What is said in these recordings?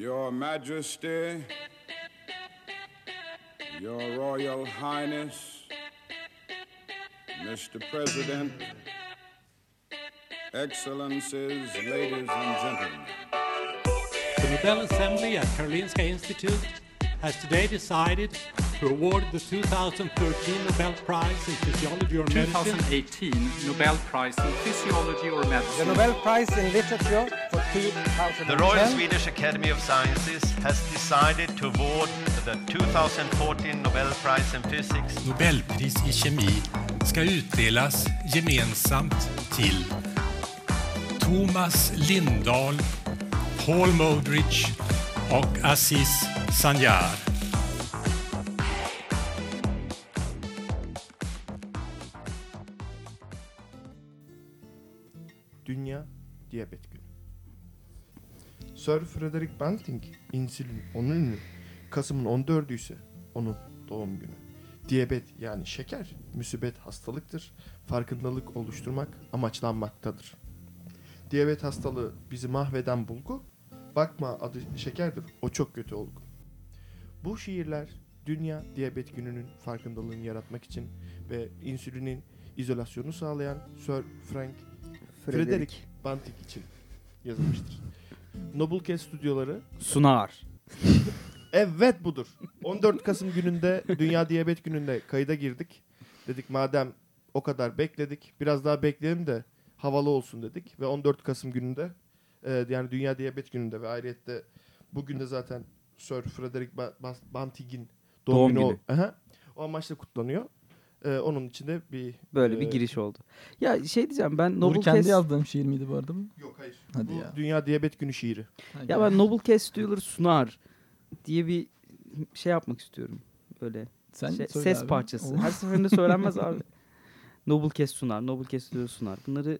Your Majesty, Your Royal Highness, Mr. President, Excellencies, ladies and gentlemen. The Nobel Assembly at Karolinska Institute has today decided to award the 2013 Nobel Prize in Physiology or Medicine 2018 Nobel Prize in Physiology or Medicine. The Nobel Prize in Literature for 2010 The Royal Swedish Academy of Sciences has decided to award the 2014 Nobel Prize in Physics Nobelpris i kemi ska utdelas gemensamt till Thomas Lindahl, Paul Modrich och Aziz Sanjar. Sir Frederick Banting, insülin onun ünlü. Kasım'ın 14'ü ise onun doğum günü. Diyabet yani şeker, müsibet hastalıktır. Farkındalık oluşturmak amaçlanmaktadır. Diyabet hastalığı bizi mahveden bulgu. Bakma adı şekerdir, o çok kötü olgu. Bu şiirler Dünya Diyabet Günü'nün farkındalığını yaratmak için ve insülinin izolasyonu sağlayan Sir Frank Frederick Banting için yazılmıştır. Noblecast stüdyoları Sunar. evet budur. 14 Kasım gününde Dünya Diyabet Günü'nde kayıda girdik. Dedik madem o kadar bekledik biraz daha bekleyelim de havalı olsun dedik. Ve 14 Kasım gününde e, yani Dünya Diyabet Günü'nde ve ayrıyette bugün de zaten Sir Frederick Ba- Bas- Banting'in doğum, Doğum günü, günü. Aha. o amaçla kutlanıyor. E, onun içinde bir Böyle e, bir giriş oldu. Ya şey diyeceğim ben Nobel kendi Cast... yazdığım şiir miydi bu arada bu? Yok hayır. Hadi Bu ya. Dünya Diyabet Günü şiiri. Hadi Ya ben Nobel Cast stüdyoları sunar diye bir şey yapmak istiyorum. Böyle Sen şey- söyle ses abi. parçası. Her seferinde söylenmez abi. Nobel Cast sunar, Nobel Cast stüdyoları sunar. Bunları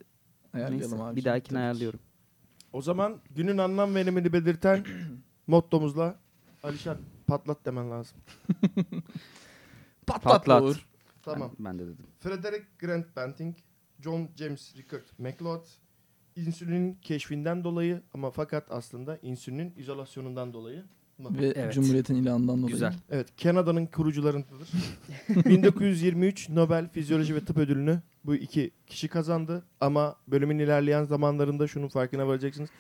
Ayarlayalım neyse abi bir dahakine tabii ayarlıyorum. O zaman günün anlam ve önemini belirten mottomuzla Alişan patlat demen lazım. Patlat. Uğur. Tamam. Ben, ben de dedim. Frederick Grant Banting, John James Rickard MacLeod, insülinin keşfinden dolayı ama fakat aslında insülinin izolasyonundan dolayı. Ve Evet. Cumhuriyet'in ilanından dolayı. Güzel. Evet, Kanada'nın kurucularındadır. 1923 Nobel Fizyoloji ve Tıp Ödülünü bu iki kişi kazandı ama bölümün ilerleyen zamanlarında şunun farkına varacaksınız.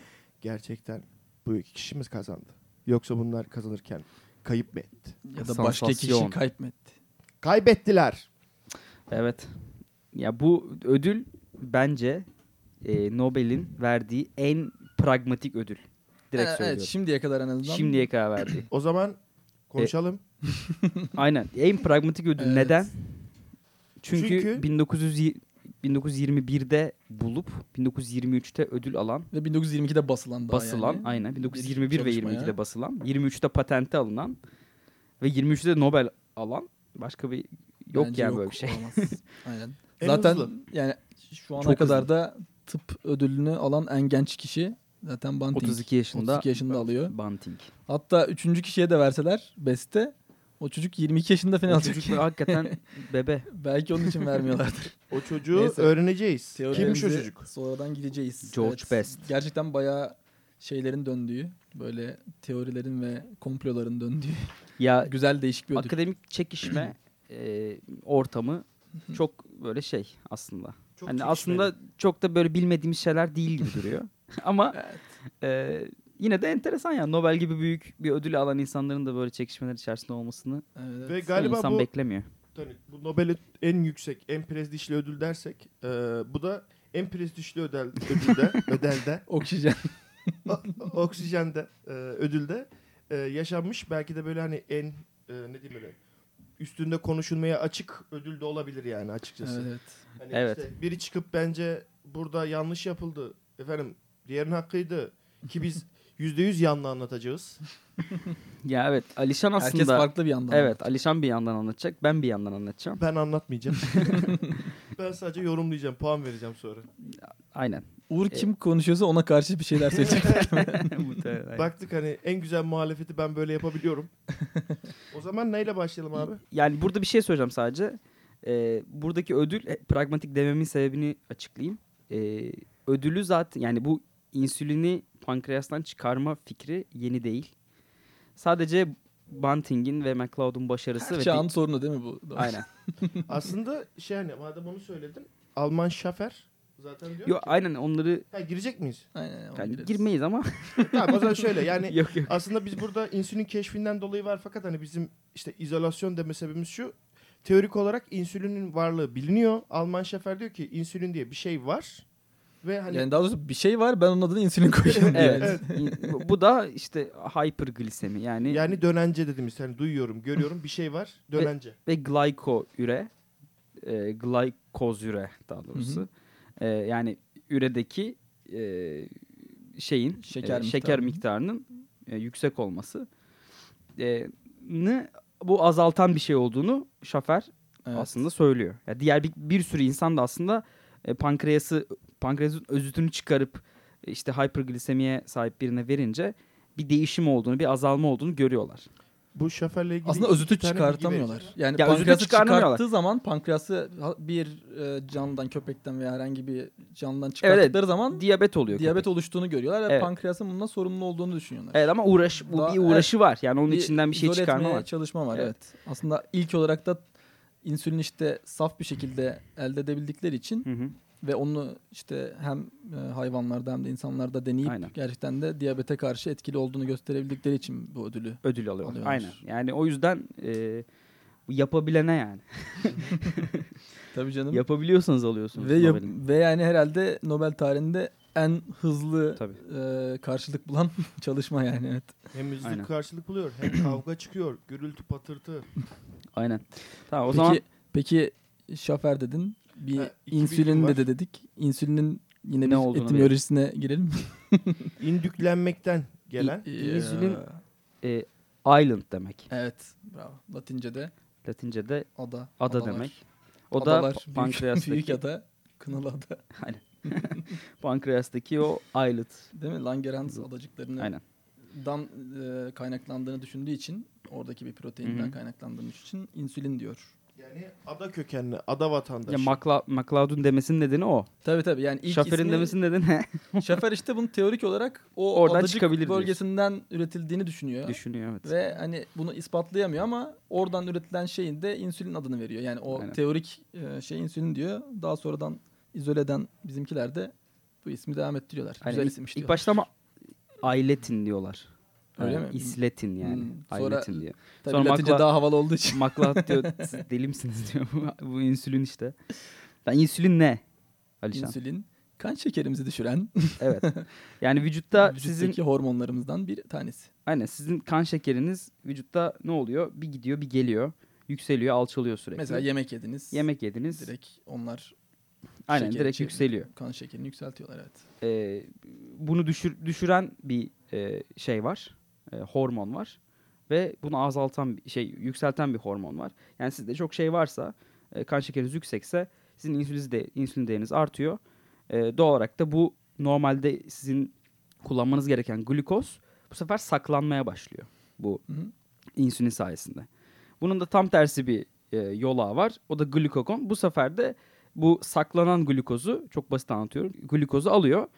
Gerçekten bu iki kişimiz kazandı. Yoksa bunlar kazanırken kayıp mı etti? Ya da başka kişi Sansasyon. kaybetti. Kaybettiler. Evet. Ya bu ödül bence e, Nobel'in verdiği en pragmatik ödül. Direkt Ee, söylüyorum. evet şimdiye kadar en azından. Şimdiye kadar verdiği. O zaman konuşalım. Aynen. En pragmatik ödül. Evet. Neden? Çünkü, Çünkü- 1900 1921'de bulup 1923'te ödül alan, Ve 1922'de basılan daha basılan, yani. aynen 1921 ve çalışmaya. 22'de basılan, 23'te patente alınan ve 23'te de Nobel alan başka bir yok Bence yani böyle bir şey. Aynen. En Zaten hızlı. yani şu ana Çok kadar hızlı. da tıp ödülünü alan en genç kişi zaten Banting. 32 yaşında 32 yaşında alıyor. Banting. Hatta üçüncü kişiye de verseler beste o çocuk 22 yaşında falan alacak. çocuk hakikaten bebe. Belki onun için vermiyorlardır. O çocuğu Neyse. öğreneceğiz. Kimmiş o çocuk? Sonradan gideceğiz. George Best. Gerçekten bayağı şeylerin döndüğü, böyle teorilerin ve komploların döndüğü Ya güzel değişik bir ödül. akademik çekişme e, ortamı çok böyle şey aslında. Çok hani çekişmeli. aslında çok da böyle bilmediğimiz şeyler değil gibi duruyor. Ama e, yine de enteresan ya. Nobel gibi büyük bir ödül alan insanların da böyle çekişmeler içerisinde olmasını Evet. Ve galiba insan bu beklemiyor. Hani bu Nobel'e en yüksek, en prestijli ödül dersek, e, bu da en prestijli ödül, ödülde, ödelde, Oksijen. oksijende, e, ödülde e, yaşanmış. Belki de böyle hani en, e, ne diyeyim böyle, üstünde konuşulmaya açık ödül de olabilir yani açıkçası. evet. Hani Evet. işte biri çıkıp bence burada yanlış yapıldı. Efendim diğerinin hakkıydı. Ki biz yüzde yüz yanlı anlatacağız. Ya evet Alişan aslında Herkes farklı bir yandan. Evet Alişan bir yandan anlatacak. Ben bir yandan anlatacağım. Ben anlatmayacağım. ben sadece yorumlayacağım. Puan vereceğim sonra. Aynen. Uğur kim konuşuyorsa ona karşı bir şeyler söyleyecek. Muhtemelen. Baktık hani en güzel muhalefeti ben böyle yapabiliyorum. o zaman neyle başlayalım abi? Yani burada bir şey söyleyeceğim sadece. Ee, buradaki ödül e, pragmatik dememin sebebini açıklayayım. Ee, ödülü zaten yani bu insülini pankreastan çıkarma fikri yeni değil. Sadece Bunting'in ve McLeod'un başarısı Her ve çağın di- sorunu değil mi bu? aynen. Aslında şey hani madem onu söyledin. Alman Schaffer zaten diyor Yo, ki. aynen onları Ha, girecek miyiz? Aynen, yani gireriz. girmeyiz ama tamam o zaman şöyle yani yok yok. aslında biz burada insülin keşfinden dolayı var fakat hani bizim işte izolasyon deme sebebimiz şu. Teorik olarak insülinin varlığı biliniyor. Alman Schaffer diyor ki insülin diye bir şey var. Ve hani Yani daha doğrusu bir şey var ben onun adına insülin diyor. Evet. İn- Bu da işte hyperglisemi yani, yani dönence dediğimiz hani duyuyorum, görüyorum bir şey var. Dönence. ve glykoüre, e, glykozüre daha doğrusu. E, yani üredeki e, şeyin Şeker e, şeker miktarının. e, yüksek olması e, nı bu azaltan bir şey olduğunu Schaffer Evet. aslında söylüyor. Ya diğer bir, bir sürü insan da aslında e, pankreası pankreasın özütünü çıkarıp e, işte hyperglisemiye sahip birine verince bir değişim olduğunu, bir azalma olduğunu görüyorlar. Bu Schaffer'le ilgili Aslında özütü çıkartamıyorlar. Yani Ya pankreası çıkarttığı zaman pankreası bir e, canlıdan, köpekten veya herhangi bir canlıdan çıkarttıkları zaman Diyabet oluyor. diyabet köpek. oluştuğunu görüyorlar ve Evet. pankreasın bundan sorumlu olduğunu düşünüyorlar. Evet ama uğraş bu Daha- bir uğraşı var. Yani onun içinden bir şey çıkarma var. çalışma var Evet. evet. Aslında ilk olarak da insülin işte saf bir şekilde elde edebildikleri için Hı hı. Ve onu işte hem e, hayvanlarda hem de insanlarda deneyip Aynen. gerçekten de diyabete karşı etkili olduğunu gösterebildikleri için bu ödülü. Ödül alıyorlar. Alıyorlar. Aynen. Yani o yüzden e, yapabilene yani. Tabii canım. Yapabiliyorsanız alıyorsunuz. ve yap- ve yani herhalde Nobel tarihinde en hızlı Tabii. e, karşılık bulan çalışma yani evet. Hem hızlı Aynen. karşılık buluyor hem kavga çıkıyor. Gürültü patırtı. Aynen. Tamam o peki zaman peki şafer dedin. Bir Ha, insülin de de dedik. İnsülinin yine Ne olduğunu etimolojisine girelim mi? İndüklenmekten gelen. İ- insülin e, island demek. Evet, bravo. Latince'de Latince'de ada. ada adalar. demek. O Adalar, da büyük- pankreastaki büyük ada, kınalı ada. pankreastaki o islet. Değil mi? Langerhans adacıklarını Aynen. dan e, kaynaklandığını düşündüğü için oradaki bir proteinden Hı hı. kaynaklandığını için insülin diyor. Yani ada kökenli, ada vatandaşı. Ya Macla McLeod'un demesinin nedeni o. Tabii tabii yani ilk Schaffer'in ismi demesinin nedeni ne? Şoför işte bunu teorik olarak o Oradan adacık çıkabilir diyorsun. bölgesinden üretildiğini düşünüyor. Düşünüyor evet. Ve hani bunu ispatlayamıyor ama oradan üretilen şeyin de insülin adını veriyor. Yani o Aynen. teorik e, şey insülin diyor. Daha sonradan izoleden bizimkiler de bu ismi devam ettiriyorlar. Aynen. Güzel İlk- isimmiş İlk diyorlar. başta ama Ailetin diyorlar. Öyle Yani mi? İsletin yani. Hmm. Sonra- diyor. Tabii sonra Latince Macla- daha havalı olduğu için. McLeod diyor deli misiniz diyor. Bu- insülin işte. Ben insülin ne? Alişan. insülin kan şekerimizi düşüren Evet. Yani vücutta vücuttaki sizin hormonlarımızdan bir tanesi. aynen sizin kan şekeriniz vücutta ne oluyor? Bir gidiyor, bir geliyor. Yükseliyor, alçalıyor sürekli. Mesela yemek yediniz. Yemek yediniz. Direkt onlar aynen şekeri direkt yükseliyor. kan şekerini yükseltiyorlar evet. Ee, bunu düşür, düşüren bir e, şey var. E, hormon var. Ve bunu azaltan şey, yükselten bir hormon var. Yani sizde çok şey varsa, e, kan şekeriniz yüksekse sizin insülin, de, insülin değeriniz artıyor. E, doğal olarak da bu normalde sizin kullanmanız gereken glukoz bu sefer saklanmaya başlıyor. Bu Hı hı. insülin sayesinde. Bunun da tam tersi bir e, yolağı var. O da glukagon. Bu sefer de bu saklanan glukozu çok basit anlatıyorum. Glukozu alıyor.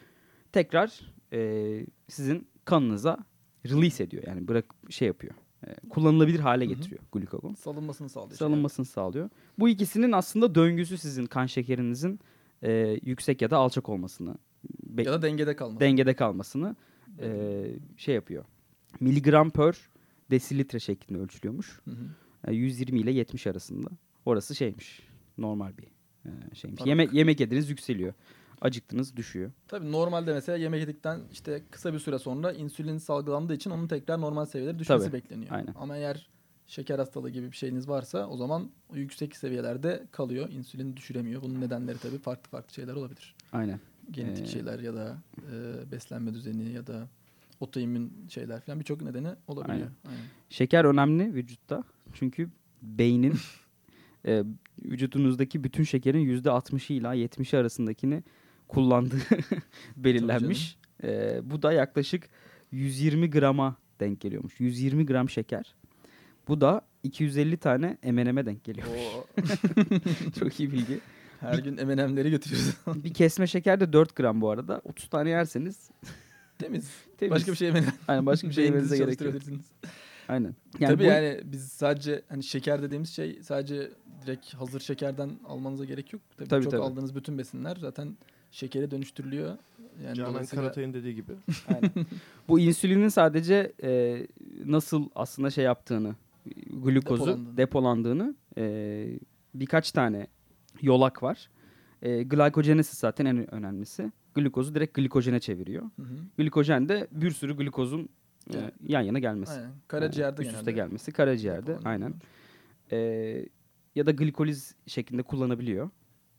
Tekrar e, sizin kanınıza release ediyor. Yani bırak şey yapıyor. E, kullanılabilir hale getiriyor glukagon. Salınmasını sağlıyor. Salınmasını sağlıyor. Bu ikisinin aslında döngüsü sizin kan şekerinizin e, yüksek ya da alçak olmasını be- Ya da dengede kalması. dengede kalmasını e, şey yapıyor. Miligram per desilitre şeklinde ölçülüyormuş. Hı hı. E, 120 ile 70 arasında. Orası şeymiş. Normal bir e, şeymiş. Yemek yemek yediniz yükseliyor. Acıktınız düşüyor. Tabii normalde mesela yemek yedikten işte kısa bir süre sonra insülin salgılandığı için onun tekrar normal seviyelere düşmesi Tabii, bekleniyor. aynen. Ama eğer şeker hastalığı gibi bir şeyiniz varsa o zaman o yüksek seviyelerde kalıyor. İnsülin düşüremiyor. Bunun nedenleri tabii farklı farklı şeyler olabilir. Aynen. Genetik Ee, şeyler ya da e, beslenme düzeni ya da otoimmün şeyler falan birçok nedeni olabiliyor. Aynen. Aynen. Şeker önemli vücutta. Çünkü beynin e, vücudunuzdaki bütün şekerin %60'ı ila 70'i arasındakini kullandığı belirlenmiş. E, bu da yaklaşık 120 grama denk geliyormuş. 120 gram şeker. Bu da 250 tane M&M'e denk geliyor. Çok iyi bilgi. Her gün M&M'leri götürüyoruz. bir kesme şeker de 4 gram bu arada. 30 tane yerseniz Temiz. temiz. Başka bir şey M&M. Aynen başka bir şey yemenize gerek yok. Aynen. Tabii bu- yani biz sadece hani şeker dediğimiz şey sadece direkt hazır şekerden almanıza gerek yok. Tabii, Tabii, çok tabii. aldığınız bütün besinler zaten şekere dönüştürülüyor. Yani Canan dolayısıyla- Karatay'ın dediği gibi. Bu insülinin sadece e, nasıl aslında şey yaptığını, glukozu Depolandığını. depolandığını e, birkaç tane yolak var. E, glikojenesis zaten en önemlisi. Glukozu direkt glikojene çeviriyor. Hı hı. Glikojen de bir sürü glukozun e, Evet. yan yana gelmesi. Aynen. Karaciğerde üst üste gelmesi. Karaciğerde depolanıyor. aynen. E, ya da glikoliz şeklinde kullanabiliyor.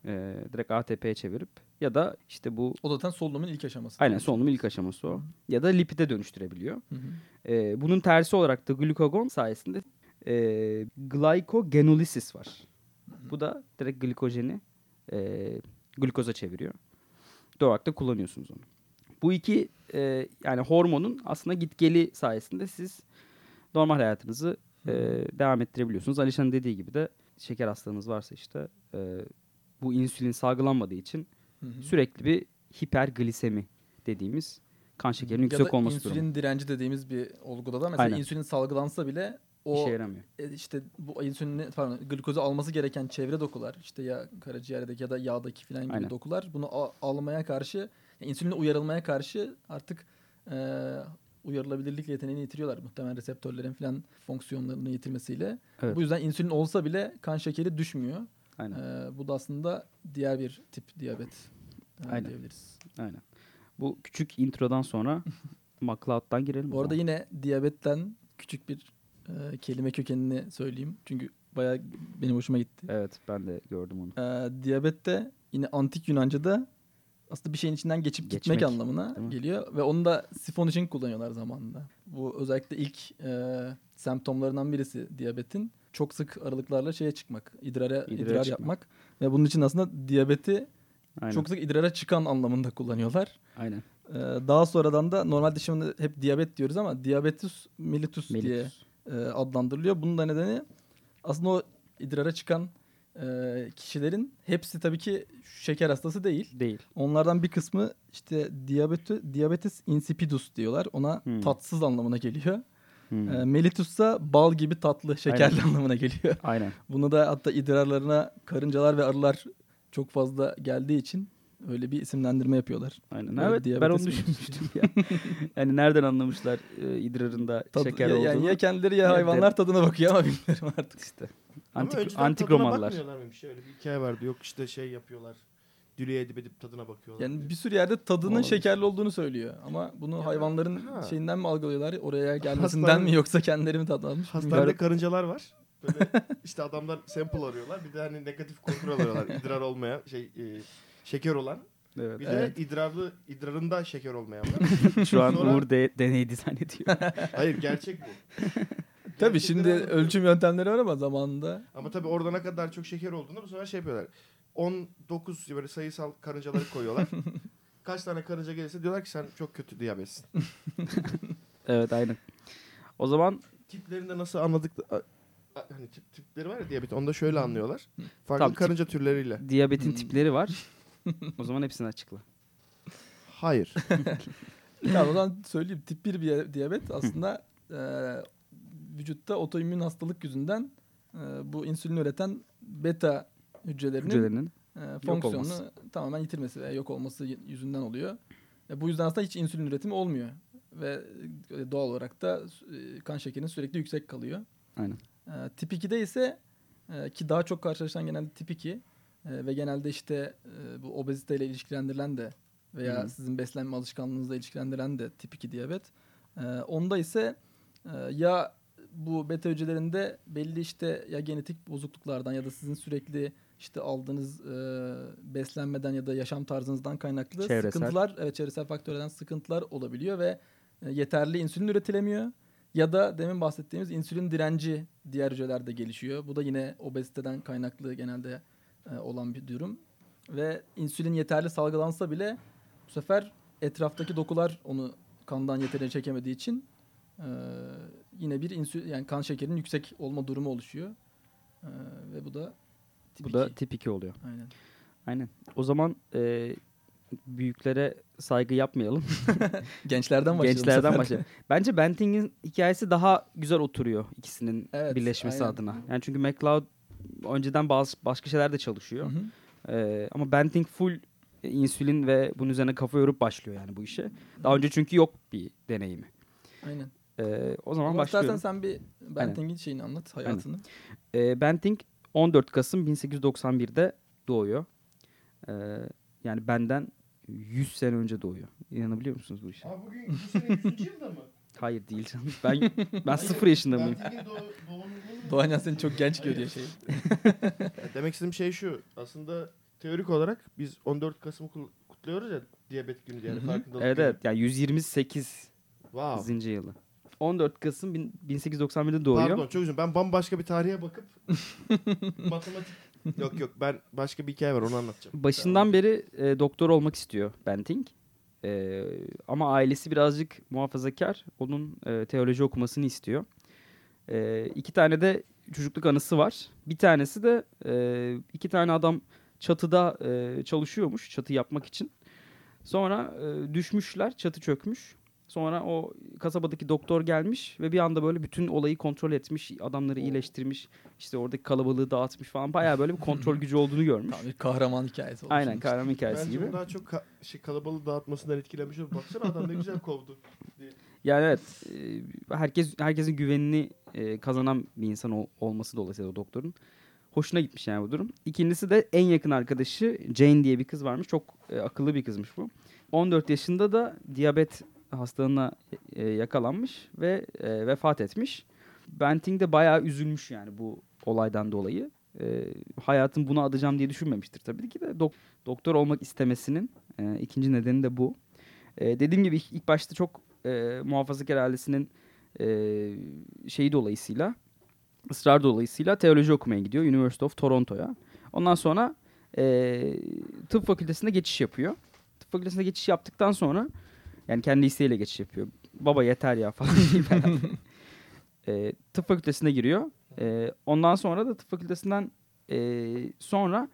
E, direkt ATP'ye çevirip ya da işte bu O zaten solunumun ilk aşaması. aynen solunumun ilk aşaması o. Ya da lipide dönüştürebiliyor. Hı hı. Ee, bunun tersi olarak da glukagon sayesinde e, glycogenolysis var. Bu da direkt glikojeni e, glukoza çeviriyor. Da kullanıyorsunuz onu. Bu iki e, yani hormonun aslında gitgeli sayesinde siz normal hayatınızı e, devam ettirebiliyorsunuz. Alişan'ın dediği gibi de şeker hastalığınız varsa işte e, bu insülin salgılanmadığı için Hı hı. sürekli bir hiperglisemi dediğimiz kan şekerinin ya da yüksek olması insülin durumu. direnci dediğimiz bir olguda da mesela Aynen. insülin salgılansa bile o İşe yaramıyor. e, işte bu insülini pardon glukozu alması gereken çevre dokular işte ya karaciğerdeki ya da yağdaki falan gibi Aynen. dokular bunu a- almaya karşı yani insüline uyarılmaya karşı artık e, uyarılabilirlik yeteneğini yitiriyorlar muhtemelen reseptörlerin falan fonksiyonlarını yitirmesiyle. Evet. Bu yüzden insülin olsa bile kan şekeri düşmüyor. Aynen. E, bu da aslında diğer bir tip diyabet e, Aynen. diyebiliriz. Aynen. Bu küçük introdan sonra McLeod'dan girelim. Bu arada yine diyabetten küçük bir e, kelime kökenini söyleyeyim. Çünkü bayağı benim hoşuma gitti. Evet ben de gördüm onu. E, diyabette yine antik Yunanca'da aslında bir şeyin içinden geçip gitmek Geçmek, anlamına değil mi? geliyor. Ve onu da sifon için kullanıyorlar zamanında. Bu özellikle ilk e, semptomlarından birisi diyabetin. Çok sık aralıklarla şeye çıkmak, idrara, İdrara idrar çıkmak. yapmak. Ve bunun için aslında diyabeti Aynen. çok sık idrara çıkan anlamında kullanıyorlar. Aynen. Ee, daha sonradan da normalde şimdi hep diyabet diyoruz ama diabetes mellitus, diye Mellitus. e, adlandırılıyor. Bunun da nedeni aslında o idrara çıkan e, kişilerin hepsi tabii ki şeker hastası değil. Değil. Onlardan bir kısmı işte diabetes, diabetes insipidus diyorlar. Ona Hmm. tatsız anlamına geliyor. Hmm. E, mellitus ise bal gibi tatlı, şekerli anlamına geliyor. Aynen. Bunu da hatta idrarlarına karıncalar ve arılar çok fazla geldiği için öyle bir isimlendirme yapıyorlar. Aynen. Böyle evet ben onu düşünmüştüm ya. yani nereden anlamışlar e, idrarında Tad- şeker ya, olduğunu. yani ya kendileri ya hayvanlar tadına bakıyor ama bilmiyorum artık. işte. Ama Antik, önceden antik Romalılar. bakmıyorlar mıymış? Öyle bir hikaye vardı. Yok işte şey yapıyorlar. Dülüye edip edip tadına bakıyorlar. Yani diye. bir sürü yerde tadının Olabilir. şekerli olduğunu söylüyor. Ama bunu Ya, hayvanların ha. şeyinden mi algılıyorlar? Oraya gelmesinden Hastane- mi yoksa kendileri mi almış? Hastanede bilmiyorum. karıncalar var. Böyle işte adamlar sample arıyorlar. Bir de hani negatif kontrol arıyorlar. İdrar olmayan şey e, şeker olan. Evet. Bir Evet. de idrarlı idrarında şeker olmayan var. Şu an Sonra- Uğur de, deney dizayn ediyor. Hayır gerçek bu. Tabii şimdi ölçüm yöntemleri var ama zamanında Ama tabii orada ne kadar çok şeker olduğunda bu sefer şey yapıyorlar. 19 böyle sayısal karıncaları koyuyorlar. Kaç tane karınca gelirse diyorlar ki sen çok kötü diyabetsin. evet aynen. O zaman Tiplerinde nasıl anladık a- a- hani tip, tipleri var ya diyabet onu da şöyle anlıyorlar. Farklı Tamam, tip- karınca türleriyle. diyabetin Hmm. tipleri var. o zaman hepsini açıkla. Hayır. ya o zaman söyleyeyim tip 1 bir diyabet aslında e, vücutta otoimmün hastalık yüzünden e, bu insülin üreten beta hücrelerinin Hücrelerinin. e, fonksiyonunu tamamen yitirmesi veya yok olması yüzünden oluyor. E, bu yüzden aslında hiç insülin üretimi olmuyor ve e, doğal olarak da e, kan şekerinin sürekli yüksek kalıyor. Aynen. E, tip 2'de ise e, ki daha çok karşılaşılan genelde tip 2 e, ve genelde işte e, bu obeziteyle ilişkilendirilen de veya Hı hı. sizin beslenme alışkanlığınızla ilişkilendirilen de tip 2 diyabet. E, onda ise e, ya bu beta hücrelerinde belli işte ya genetik bozukluklardan ya da sizin sürekli işte aldığınız e, beslenmeden ya da yaşam tarzınızdan kaynaklı Çevresel. sıkıntılar, evet çevresel faktörlerden sıkıntılar olabiliyor ve e, yeterli insülin üretilemiyor. Ya da demin bahsettiğimiz insülin direnci diğer hücrelerde gelişiyor. Bu da yine obeziteden kaynaklı genelde e, olan bir durum. Ve insülin yeterli salgılansa bile bu sefer etraftaki dokular onu kandan yeterince çekemediği için e, yine bir insülin yani kan şekerinin yüksek olma durumu oluşuyor. E, ve bu da tip Bu da 2. tip 2 oluyor. Aynen. Aynen. O zaman e, büyüklere saygı yapmayalım. Gençlerden başlayalım. Gençlerden başlayalım. Bence Banting'in hikayesi daha güzel oturuyor ikisinin Evet, birleşmesi aynen. adına. Yani çünkü McLeod önceden bazı başka şeyler de çalışıyor. Hı hı. Ee, ama Banting full e, insülin ve bunun üzerine kafa yorup başlıyor yani bu işe. Daha önce çünkü yok bir deneyimi. Aynen. Ee, o zaman Ama istersen başlıyorum. sen bir Banting'in şeyini anlat, hayatını. Ee, Banting 14 Kasım 1891'de doğuyor. Ee, yani benden 100 sene önce doğuyor. İnanabiliyor musunuz bu işe? Abi bugün bu sene 100. yılda mı? Hayır değil canım. Ben ben sıfır yaşında mıyım? Doğancan seni çok genç görüyor şey. Demek istediğim şey şu. Aslında teorik olarak biz 14 Kasım'ı kutluyoruz ya diyabet günü diye, yani farkındalık Evet evet. Yani 128 Wow. yılı. 14 Kasım bin- 1891'de doğuyor. Pardon çok üzüldüm. Ben bambaşka bir tarihe bakıp matematik... Yok yok ben başka bir hikaye var onu anlatacağım. Başından beri e, doktor olmak istiyor Banting. E, ama ailesi birazcık muhafazakar. Onun e, teoloji okumasını istiyor. E, iki tane de çocukluk anısı var. Bir tanesi de e, iki tane adam çatıda e, çalışıyormuş çatı yapmak için. Sonra e, düşmüşler, çatı çökmüş. Sonra o kasabadaki doktor gelmiş ve bir anda böyle bütün olayı kontrol etmiş, adamları iyileştirmiş, işte oradaki kalabalığı dağıtmış falan. Bayağı böyle bir kontrol gücü olduğunu görmüş. Tam bir kahraman hikayesi olmuş. Aynen kahraman hikayesi Bence gibi. bu daha çok ka- şey, kalabalığı dağıtmasından etkilenmiş. Baksana adam ne güzel kovdu. Yani evet e, herkes herkesin güvenini e, kazanan bir insan ol- olması dolayısıyla o doktorun. Hoşuna gitmiş yani bu durum. İkincisi de en yakın arkadaşı Jane diye bir kız varmış. Çok e, akıllı bir kızmış bu. 14 yaşında da diyabet hastalığına e, yakalanmış ve e, vefat etmiş. Banting de bayağı üzülmüş yani bu olaydan dolayı. E, hayatım buna adayacağım diye düşünmemiştir tabii ki de. Dok- doktor olmak istemesinin e, ikinci nedeni de bu. E, dediğim gibi ilk, ilk başta çok e, muhafazakar ailesinin e, şeyi dolayısıyla ısrar dolayısıyla teoloji okumaya gidiyor University of Toronto'ya. Ondan sonra e, tıp fakültesine geçiş yapıyor. Tıp fakültesine geçiş yaptıktan sonra yani kendi isteğiyle geçiş yapıyor. Baba yeter ya falan deyip herhalde. E, tıp fakültesine giriyor. E, ondan sonra da tıp fakültesinden e, sonra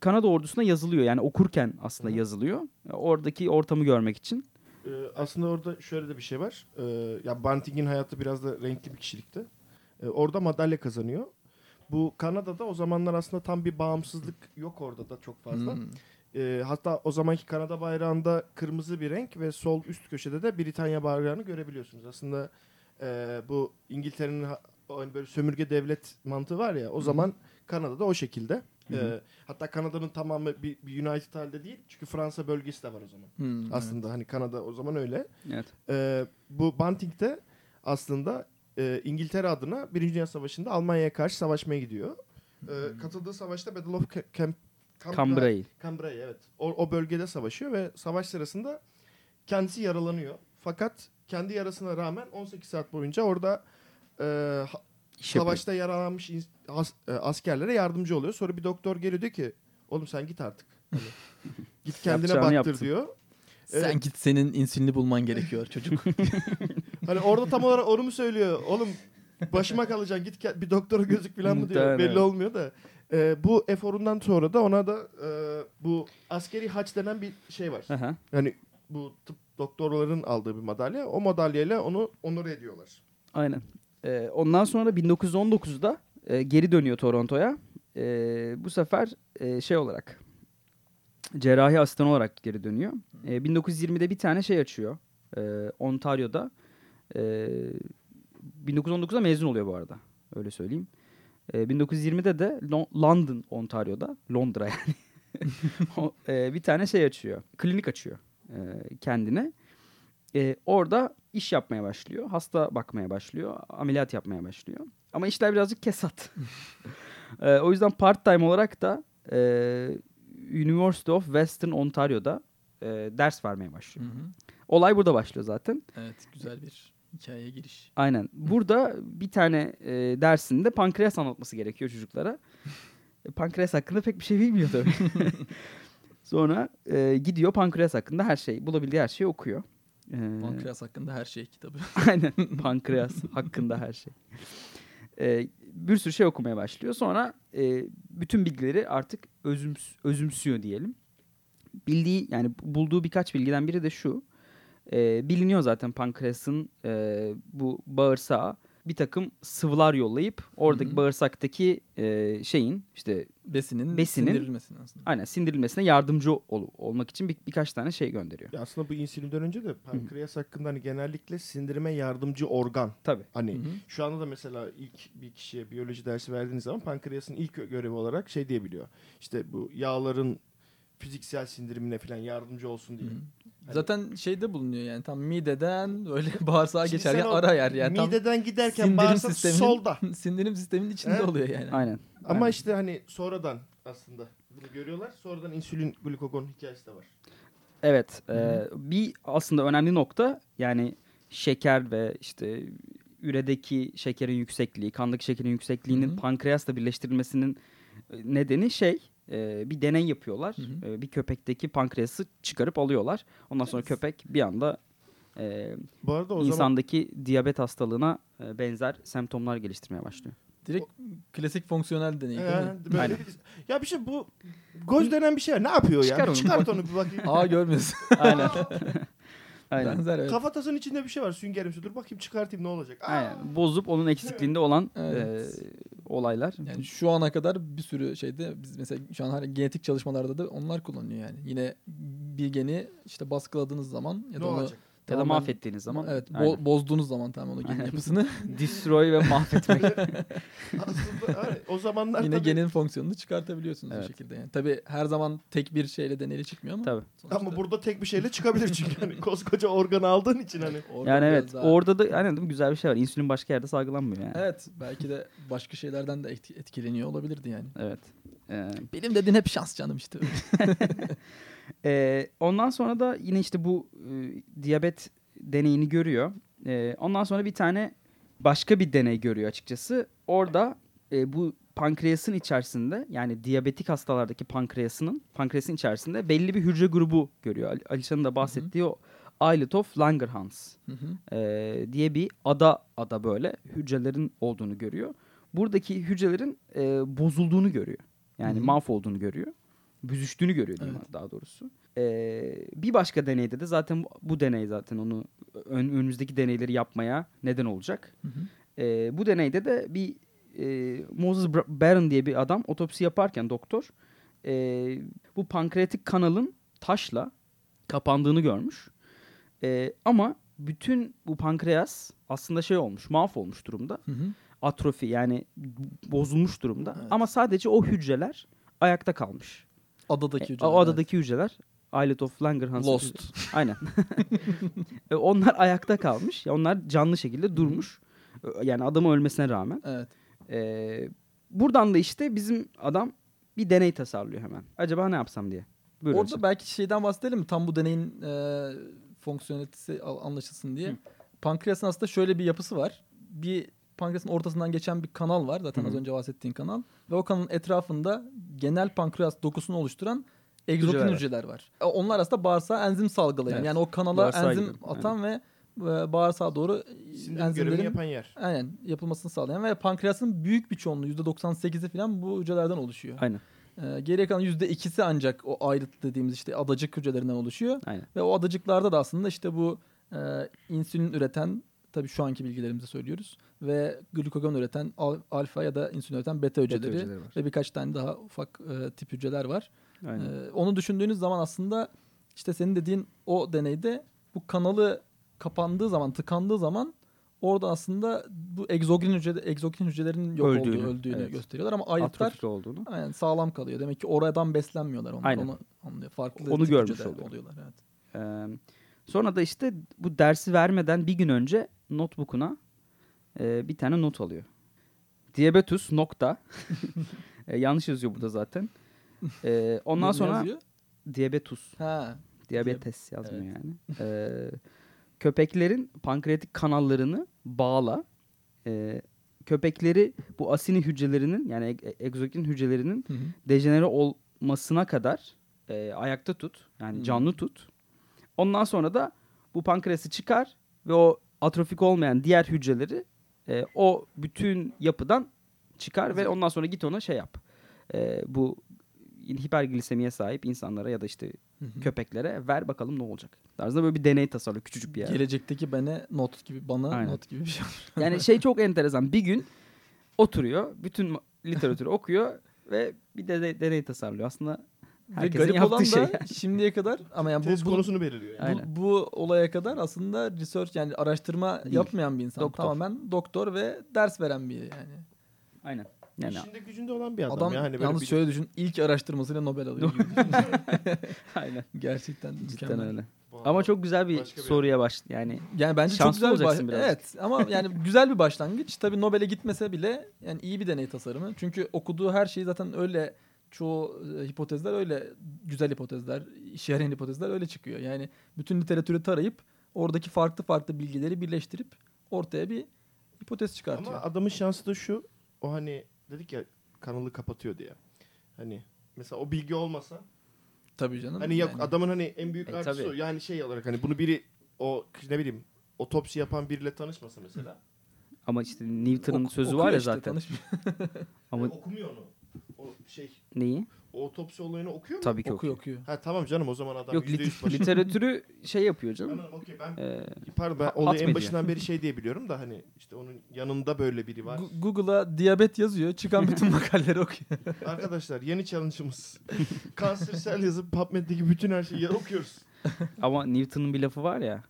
Kanada ordusuna yazılıyor. Yani okurken aslında yazılıyor. Oradaki ortamı görmek için. Ee, aslında orada şöyle de bir şey var. Ee, ya Banting'in hayatı biraz da renkli bir kişilikti. Ee, orada madalya kazanıyor. Bu Kanada'da o zamanlar aslında tam bir bağımsızlık yok orada da çok fazla. Hmm. Ee, hatta o zamanki Kanada bayrağında kırmızı bir renk ve sol üst köşede de Britanya bayrağını görebiliyorsunuz. Aslında e, bu İngiltere'nin hani böyle sömürge devlet mantığı var ya o zaman Kanada'da o şekilde. Ee, hatta Kanada'nın tamamı bir, bir United halde değil. Çünkü Fransa bölgesi de var o zaman. Hmm, Aslında hani Kanada o zaman öyle. Evet. Ee, bu Banting de aslında e, İngiltere adına Birinci Dünya Savaşı'nda Almanya'ya karşı savaşmaya gidiyor. Ee, katıldığı savaşta Battle of Ca- Cam- Cambrai- Cambrai. Evet. O, o bölgede savaşıyor ve savaş sırasında kendisi yaralanıyor. Fakat kendi yarasına rağmen 18 saat boyunca orada e, ha- İş yapıyor. savaşta yaralanmış ins- as- e, askerlere yardımcı oluyor. Sonra bir doktor geliyor diyor ki oğlum sen git artık. Hani, git kendine baktır yaptın. diyor. Sen git senin insülini bulman gerekiyor çocuk. Hani orada tam olarak onu mu söylüyor? Oğlum başıma kalacaksın git bir doktora gözük falan mı diyor. Belli evet. olmuyor da. Ee, bu eforundan sonra da ona da e, bu askeri haç denen bir şey var. Aha. Yani bu tıp doktorların aldığı bir madalya. O madalyayla onu onur ediyorlar. Aynen. Ee, ondan sonra 1919'da e, geri dönüyor Toronto'ya. E, bu sefer e, şey olarak cerrahi asistan olarak geri dönüyor. E, 1920'de bir tane şey açıyor. E, Ontario'da. E, 1919'da mezun oluyor bu arada. Öyle söyleyeyim. E, 1920'de de Lo- London, Ontario'da. Londra yani. O, e, bir tane şey açıyor. Klinik açıyor e, kendine. E, orada iş yapmaya başlıyor. Hasta bakmaya başlıyor. Ameliyat yapmaya başlıyor. Ama işler birazcık kesat. E, o yüzden part time olarak da e, University of Western Ontario'da e, ders vermeye başlıyor. Hı hı. Olay burada başlıyor zaten. evet güzel bir hikayeye giriş. Aynen. Burada bir tane e, dersinde pankreas anlatması gerekiyor çocuklara. E, pankreas hakkında pek bir şey bilmiyor tabii. Sonra e, gidiyor pankreas hakkında her şey, bulabildiği her şeyi okuyor. E, Pankreas hakkında her şey kitabı. Aynen pankreas hakkında her şey. Ee, bir sürü şey okumaya başlıyor. Sonra e, bütün bilgileri artık özüms, özümsüyor diyelim. Bildiği yani bulduğu birkaç bilgiden biri de şu. E, biliniyor zaten pankreasın e, bu bağırsağa bir takım sıvılar yollayıp oradaki Hı hı. bağırsaktaki e, şeyin işte Besinin, Besinin- sindirilmesini aslında. aynen sindirilmesine yardımcı ol- olmak için bir, birkaç tane şey gönderiyor. Ya aslında bu insülinden önce de pankreas hakkında hani genellikle sindirime yardımcı organ. Tabii. Hani Hı hı. şu anda da mesela ilk bir kişiye biyoloji dersi verdiğiniz zaman pankreasın ilk görevi olarak şey diyebiliyor. İşte bu yağların fiziksel sindirimine falan yardımcı olsun diye. Hı hı. Hani- Zaten şeyde bulunuyor yani tam mideden öyle bağırsağa Şimdi geçerken ara yer yani tam mideden giderken bağırsak solda. sindirim sisteminin içinde He? oluyor yani. Aynen. Ama Aynen. işte hani sonradan aslında bunu görüyorlar. Sonradan insülin glukagon hikayesi de var. Evet. e, bir aslında önemli nokta yani şeker ve işte üredeki şekerin yüksekliği, kandaki şekerin yüksekliğinin Hı hı. pankreasla birleştirilmesinin nedeni şey e, bir deney yapıyorlar. Hı hı. E, bir köpekteki pankreası çıkarıp alıyorlar. Ondan sonra köpek bir anda e, Bu arada o zaman insandaki diyabet hastalığına e, benzer semptomlar geliştirmeye başlıyor. Direkt klasik fonksiyonel deney değil mi? He, böyle Aynen. ya bir şey bu göz denen bir şey ne yapıyor Çıkar ya? Onu. Çıkart onu bir bakayım. Aa görmüyorsun. Aynen. Aynen. Benzer evet. Kafatasının içinde bir şey var süngerimsi. Dur bakayım çıkartayım ne olacak. Aa! Aynen. Bozup onun eksikliğinde olan Evet. e, olaylar. Yani şu ana kadar bir sürü şeyde biz mesela şu an hani genetik çalışmalarda da onlar kullanılıyor yani. Yine bir geni işte baskıladığınız zaman ya Ne da onu olacak? Ya da mahvettiğiniz zaman. Evet, bo- Aynen. bozduğunuz zaman tamam onu genin Aynen. yapısını destroy ve mahvetmek. Aslında hani o zamanlar yine tabii- genin fonksiyonunu çıkartabiliyorsunuz Evet. bu şekilde yani. Tabii her zaman tek bir şeyle deneyle çıkmıyor ama. Tabii. sonuçta Ama burada tek bir şeyle çıkabilir çünkü hani koskoca organı aldığın için hani. orada yani biraz evet daha- orada da aynen değil mi? güzel bir şey var. İnsülin başka yerde salgılanmıyor yani. Evet belki de başka şeylerden de etki- etkileniyor olabilirdi yani. Evet. Ee, Benim dediğin hep şans canım işte. E, ondan sonra da yine işte bu e, diyabet deneyini görüyor. E, ondan sonra bir tane başka bir deney görüyor açıkçası. Orada e, bu pankreasın içerisinde yani diyabetik hastalardaki pankreasının pankreasın içerisinde belli bir hücre grubu görüyor. Ali- Alişan'ın da bahsettiği o islet of Langerhans. Hı hı. e, diye bir ada ada böyle hücrelerin olduğunu görüyor. Buradaki hücrelerin e, bozulduğunu görüyor. Yani Hı hı. mahvolduğunu görüyor. Büzüştüğünü görüyor diyeyim Evet. daha doğrusu. E, bir başka deneyde de zaten bu, bu deney zaten onu ön- önümüzdeki deneyleri yapmaya neden olacak. Hı hı. E, bu deneyde de bir e, Moses Barron diye bir adam otopsi yaparken doktor e, bu pankreatik kanalın taşla kapandığını görmüş. E, ama bütün bu pankreas aslında şey olmuş, mahvolmuş durumda. Hı hı. Atrofi yani bozulmuş durumda. Evet. Ama sadece o hücreler ayakta kalmış. Adadaki E, hücreler. o adadaki hücreler Islet of Langerhans. Lost. Aynen. E, onlar ayakta kalmış. Ya Onlar canlı şekilde durmuş. E, Yani adamın ölmesine rağmen. Evet. E, buradan da işte bizim adam bir deney tasarlıyor hemen. Acaba ne yapsam diye. Buyurun Orada hocam. belki şeyden bahsedelim mi? Tam bu deneyin e, fonksiyonelitesi anlaşılsın diye. Pankreasın aslında şöyle bir yapısı var. Bir pankreasın ortasından geçen bir kanal var. Zaten Hı hı. az önce bahsettiğin kanal. Ve o kanalın etrafında genel pankreas dokusunu oluşturan egzokrin Hücreler var. hücreler var. E, Onlar aslında bağırsağa enzim salgılayan. Evet. Yani o kanala Bağırsağa enzim gidiyor. atan ve e, bağırsağa doğru Sindirim görevini enzimlerin yapan yer. aynen yapılmasını sağlayan ve pankreasın büyük bir çoğunluğu %98'i falan bu hücrelerden oluşuyor. Aynen. Ee, geriye kalan %2'si ancak o ayrıt dediğimiz işte adacık hücrelerinden oluşuyor. Aynen. Ve o adacıklarda da aslında işte bu e, insülin üreten tabii şu anki bilgilerimizi söylüyoruz ve glukagon üreten al- alfa ya da insülin üreten beta hücreleri, hücreleri var. ve birkaç tane daha ufak e, tip hücreler var. Aynen. Ee, onu düşündüğünüz zaman aslında işte senin dediğin o deneyde bu kanalı kapandığı zaman, tıkandığı zaman orada aslında bu egzogrin hücre egzogrin hücrelerinin yok Öldüğünü, olduğu, öldüğünü evet. gösteriyorlar ama ayrıtlar Atrofik olduğunu. Aynen sağlam kalıyor. Demek ki oradan beslenmiyorlar onlar. Aynen. Onu anlıyor. Farklı Onu görmüş oluyor. oluyorlar. Evet. Ee, sonra da işte bu dersi vermeden bir gün önce notebook'una e, bir tane not alıyor. Diabetus nokta. E, yanlış yazıyor burada zaten. E, ondan Ne sonra yazıyor? diabetus. Ha. Diabetes yazmıyor yani. E, köpeklerin pankreatik kanallarını bağla. E, köpekleri bu asini hücrelerinin yani e- egzokrin hücrelerinin Hı hı. dejenere olmasına kadar e, ayakta tut. Yani Hmm. canlı tut. Ondan sonra da bu pankreası çıkar ve o atrofik olmayan diğer hücreleri e, o bütün yapıdan çıkar ve ondan sonra git ona şey yap. Ee, bu hiperglisemiye sahip insanlara ya da işte Hı hı. köpeklere ver bakalım ne olacak. Tarzında böyle bir deney tasarlıyor küçücük bir yer. Gelecekteki bana not gibi bana Aynen. not gibi bir şey. Yani şey çok enteresan. Bir gün oturuyor, bütün literatürü okuyor ve bir de, de- deney tasarlıyor. Aslında herkesin garip yaptığı olan şey. da şimdiye kadar ama yani Tez bu, bu, konusunu belirliyor. Yani. Aynen. bu, bu olaya kadar aslında research yani araştırma Değil. yapmayan bir insan. Doktor. Tamamen doktor ve ders veren bir yani. Aynen. Yani İşinde gücünde olan bir adam. Adam yani böyle yalnız bir- şöyle düşün ilk araştırmasıyla Nobel alıyor. aynen. Gerçekten Cidden mükemmel. öyle. Bu Ama çok güzel bir Başka bir- soruya baş yani Yani bence çok güzel bir baş- birazcık. Evet ama yani güzel bir başlangıç. Tabii Nobel'e gitmese bile yani iyi bir deney tasarımı. Çünkü okuduğu her şeyi zaten öyle çoğu e, hipotezler öyle güzel hipotezler, işe yarayan hipotezler öyle çıkıyor. Yani bütün literatürü tarayıp oradaki farklı farklı bilgileri birleştirip ortaya bir hipotez çıkartıyor. Ama adamın şansı da şu. O hani dedik ya kanalı kapatıyor diye. Hani mesela o bilgi olmasa Tabii canım. hani yok yani. adamın hani en büyük E, artısı tabii. o. Yani şey olarak hani bunu biri o ne bileyim otopsi yapan biriyle tanışmasa mesela. ama işte Newton'un Ok- sözü var ya işte, zaten. tanışmıyor. Ama Ama okumuyor onu. O şey neyi? o otopsi olayını okuyor mu? Tabii ki okuyor okuyor. Ha tamam canım o zaman adam Yok %100 lit- literatürü şey yapıyor canım. Tamam, okey ben Ee, pardon ben Ha- olayı en başından beri şey diye biliyorum da hani işte onun yanında böyle biri var. Gu- Google'a diyabet yazıyor. Çıkan bütün makaleleri okuyor. Arkadaşlar yeni challenge'ımız. Kansersel yazıp PubMed'deki bütün her şeyi okuyoruz. ama Newton'un bir lafı var ya.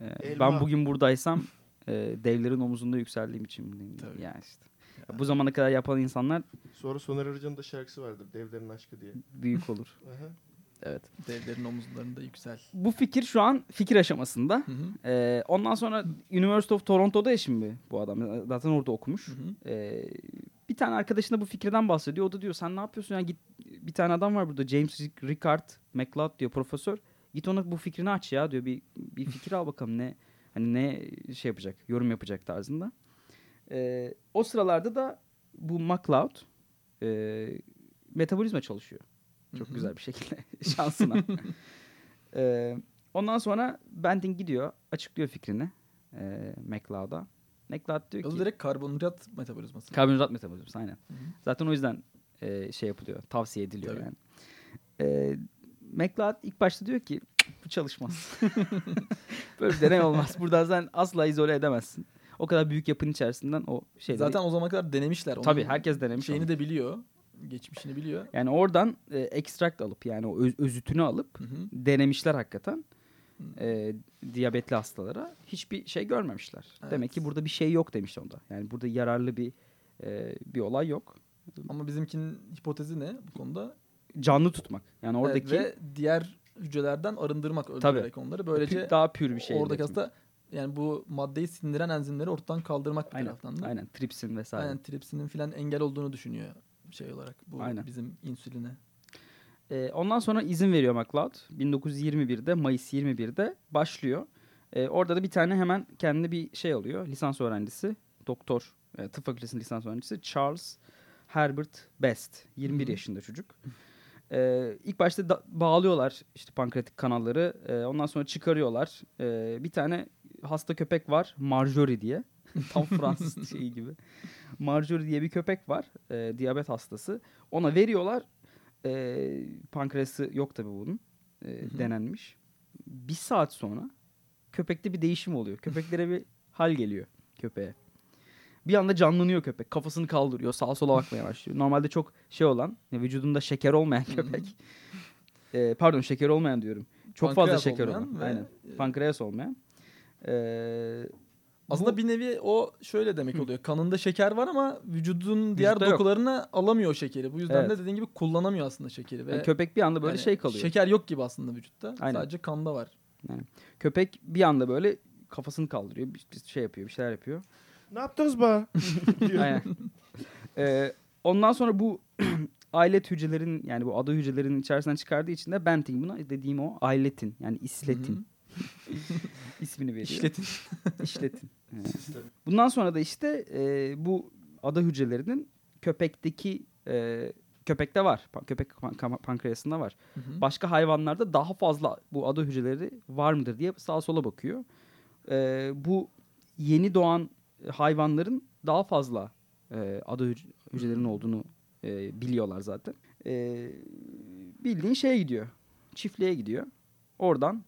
e, Elma. ben bugün buradaysam e, devlerin omuzunda yükseldiğim için buradayım. Tabii. Yani işte. Bu zamana kadar yapan insanlar Sonra Soner Arıcan'ın da şarkısı vardır. Devlerin aşkı diye. büyük olur. Evet. Devlerin omuzlarında yüksel. Bu fikir şu an fikir aşamasında. Hı hı. Ee, ondan sonra University of Toronto'da ya şimdi bu adam. Zaten orada okumuş. Hı hı. Ee, bir tane arkadaşına bu fikirden bahsediyor. O da diyor sen ne yapıyorsun ya git bir tane adam var burada James Ricard McLeod diyor profesör. Git ona bu fikrini aç ya diyor. Bir, bir fikir al bakalım ne hani ne şey yapacak yorum yapacak tarzında. Ee, o sıralarda da bu McLeod e, metabolizma çalışıyor. Çok Hı hı. güzel bir şekilde şansına. Ee, ondan sonra Benting gidiyor açıklıyor fikrini e, McLeod'a. McLeod diyor O ki direkt karbonhidrat metabolizması. karbonhidrat metabolizması aynen. Hı hı. Zaten o yüzden e, şey yapılıyor tavsiye ediliyor Tabii. yani. Ee, McLeod ilk başta diyor ki bu çalışmaz. Böyle bir deney olmaz. Buradan sen asla izole edemezsin. O kadar büyük yapının içerisinden o şeyleri. Zaten o zamana kadar denemişler. Onun Tabii, herkes denemiş Şeyini onu. de biliyor. Geçmişini biliyor. yani oradan e, extract alıp yani o öz- özütünü alıp Hı hı. denemişler hakikaten. E, diyabetli hastalara hiçbir şey görmemişler. Evet. Demek ki burada bir şey yok demiş onda. Yani burada yararlı bir e, bir olay yok. Ama bizimkinin hipotezi ne bu konuda? Canlı tutmak. Yani Evet, oradaki ve diğer hücrelerden arındırmak, öldürerek onları. Böylece daha pür bir şey. oradaki etmek. Yani bu maddeyi sindiren enzimleri ortadan kaldırmak bir Aynen. taraftan da. Aynen tripsin vesaire. Aynen tripsinin filan engel olduğunu düşünüyor şey olarak bu Aynen. bizim insüline. E, ondan sonra izin veriyor McLeod. 1921'de Mayıs 21'de başlıyor. E, orada da bir tane hemen kendine bir şey alıyor. Lisans öğrencisi. Doktor. e, tıp fakültesinin lisans öğrencisi. Charles Herbert Best. 21 Hı hı. yaşında çocuk. E, ilk başta da- bağlıyorlar işte pankreatik kanalları. E, ondan sonra çıkarıyorlar. E, bir tane hasta köpek var. Marjorie diye. Tam Fransız şeyi gibi. Marjorie diye bir köpek var. E, diyabet hastası. Ona veriyorlar. E, pankreası yok tabii bunun. E, denenmiş. Bir saat sonra köpekte bir değişim oluyor. Köpeklere bir hal geliyor köpeğe. Bir anda canlanıyor köpek. Kafasını kaldırıyor. Sağa sola bakmaya başlıyor. Normalde çok şey olan, vücudunda şeker olmayan köpek. E, pardon şeker olmayan diyorum. Çok fazla Pankreas şeker olmayan olan. ve, Aynen. e, Pankreas olmayan. E, Aslında bu- bir nevi o şöyle demek oluyor. Kanında şeker var ama vücudun diğer Vücutta yok. dokularına alamıyor şekeri. Bu yüzden Evet. de dediğin gibi kullanamıyor aslında şekeri. Ve yani köpek bir anda böyle yani şey kalıyor. Şeker yok gibi aslında vücutta. Aynen. Sadece kanda var. Köpek bir anda böyle kafasını kaldırıyor. Bir bir şey yapıyor, bir şeyler yapıyor. Ne yaptınız be? Aynen. Ee, ondan sonra bu ailet hücrelerin yani bu ada hücrelerinin içerisinden çıkardığı için de Benting buna dediğim o ailetin yani isletin ismini veriyor. İşletin. İşletin. Evet. Bundan sonra da işte e, bu ada hücrelerinin köpekteki e, köpekte var. Köpek pan- pankreasında var. Hı hı. Başka hayvanlarda daha fazla bu ada hücreleri var mıdır diye sağa sola bakıyor. E, bu yeni doğan hayvanların daha fazla e, hüc- hücrelerinin olduğunu e, biliyorlar zaten. E, bildiğin şeye gidiyor. Çiftliğe gidiyor. Oradan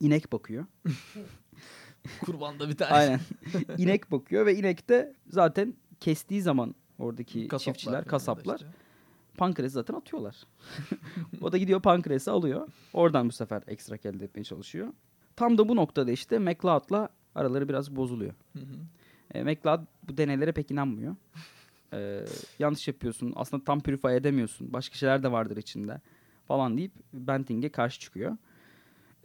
inek bakıyor. Kurbanda bir tane. Aynen. inek bakıyor ve inek de zaten kestiği zaman oradaki Kasaplar çiftçiler, kasaplar işte. pankreası zaten atıyorlar. o da gidiyor pankreası alıyor. Oradan bu sefer ekstrak elde etmeye çalışıyor. Tam da bu noktada işte McLeod'la araları biraz bozuluyor. Hı hı. E, McLeod bu deneylere pek inanmıyor. E, yanlış yapıyorsun. Aslında tam purify edemiyorsun. Başka şeyler de vardır içinde. Falan deyip Benting'e karşı çıkıyor.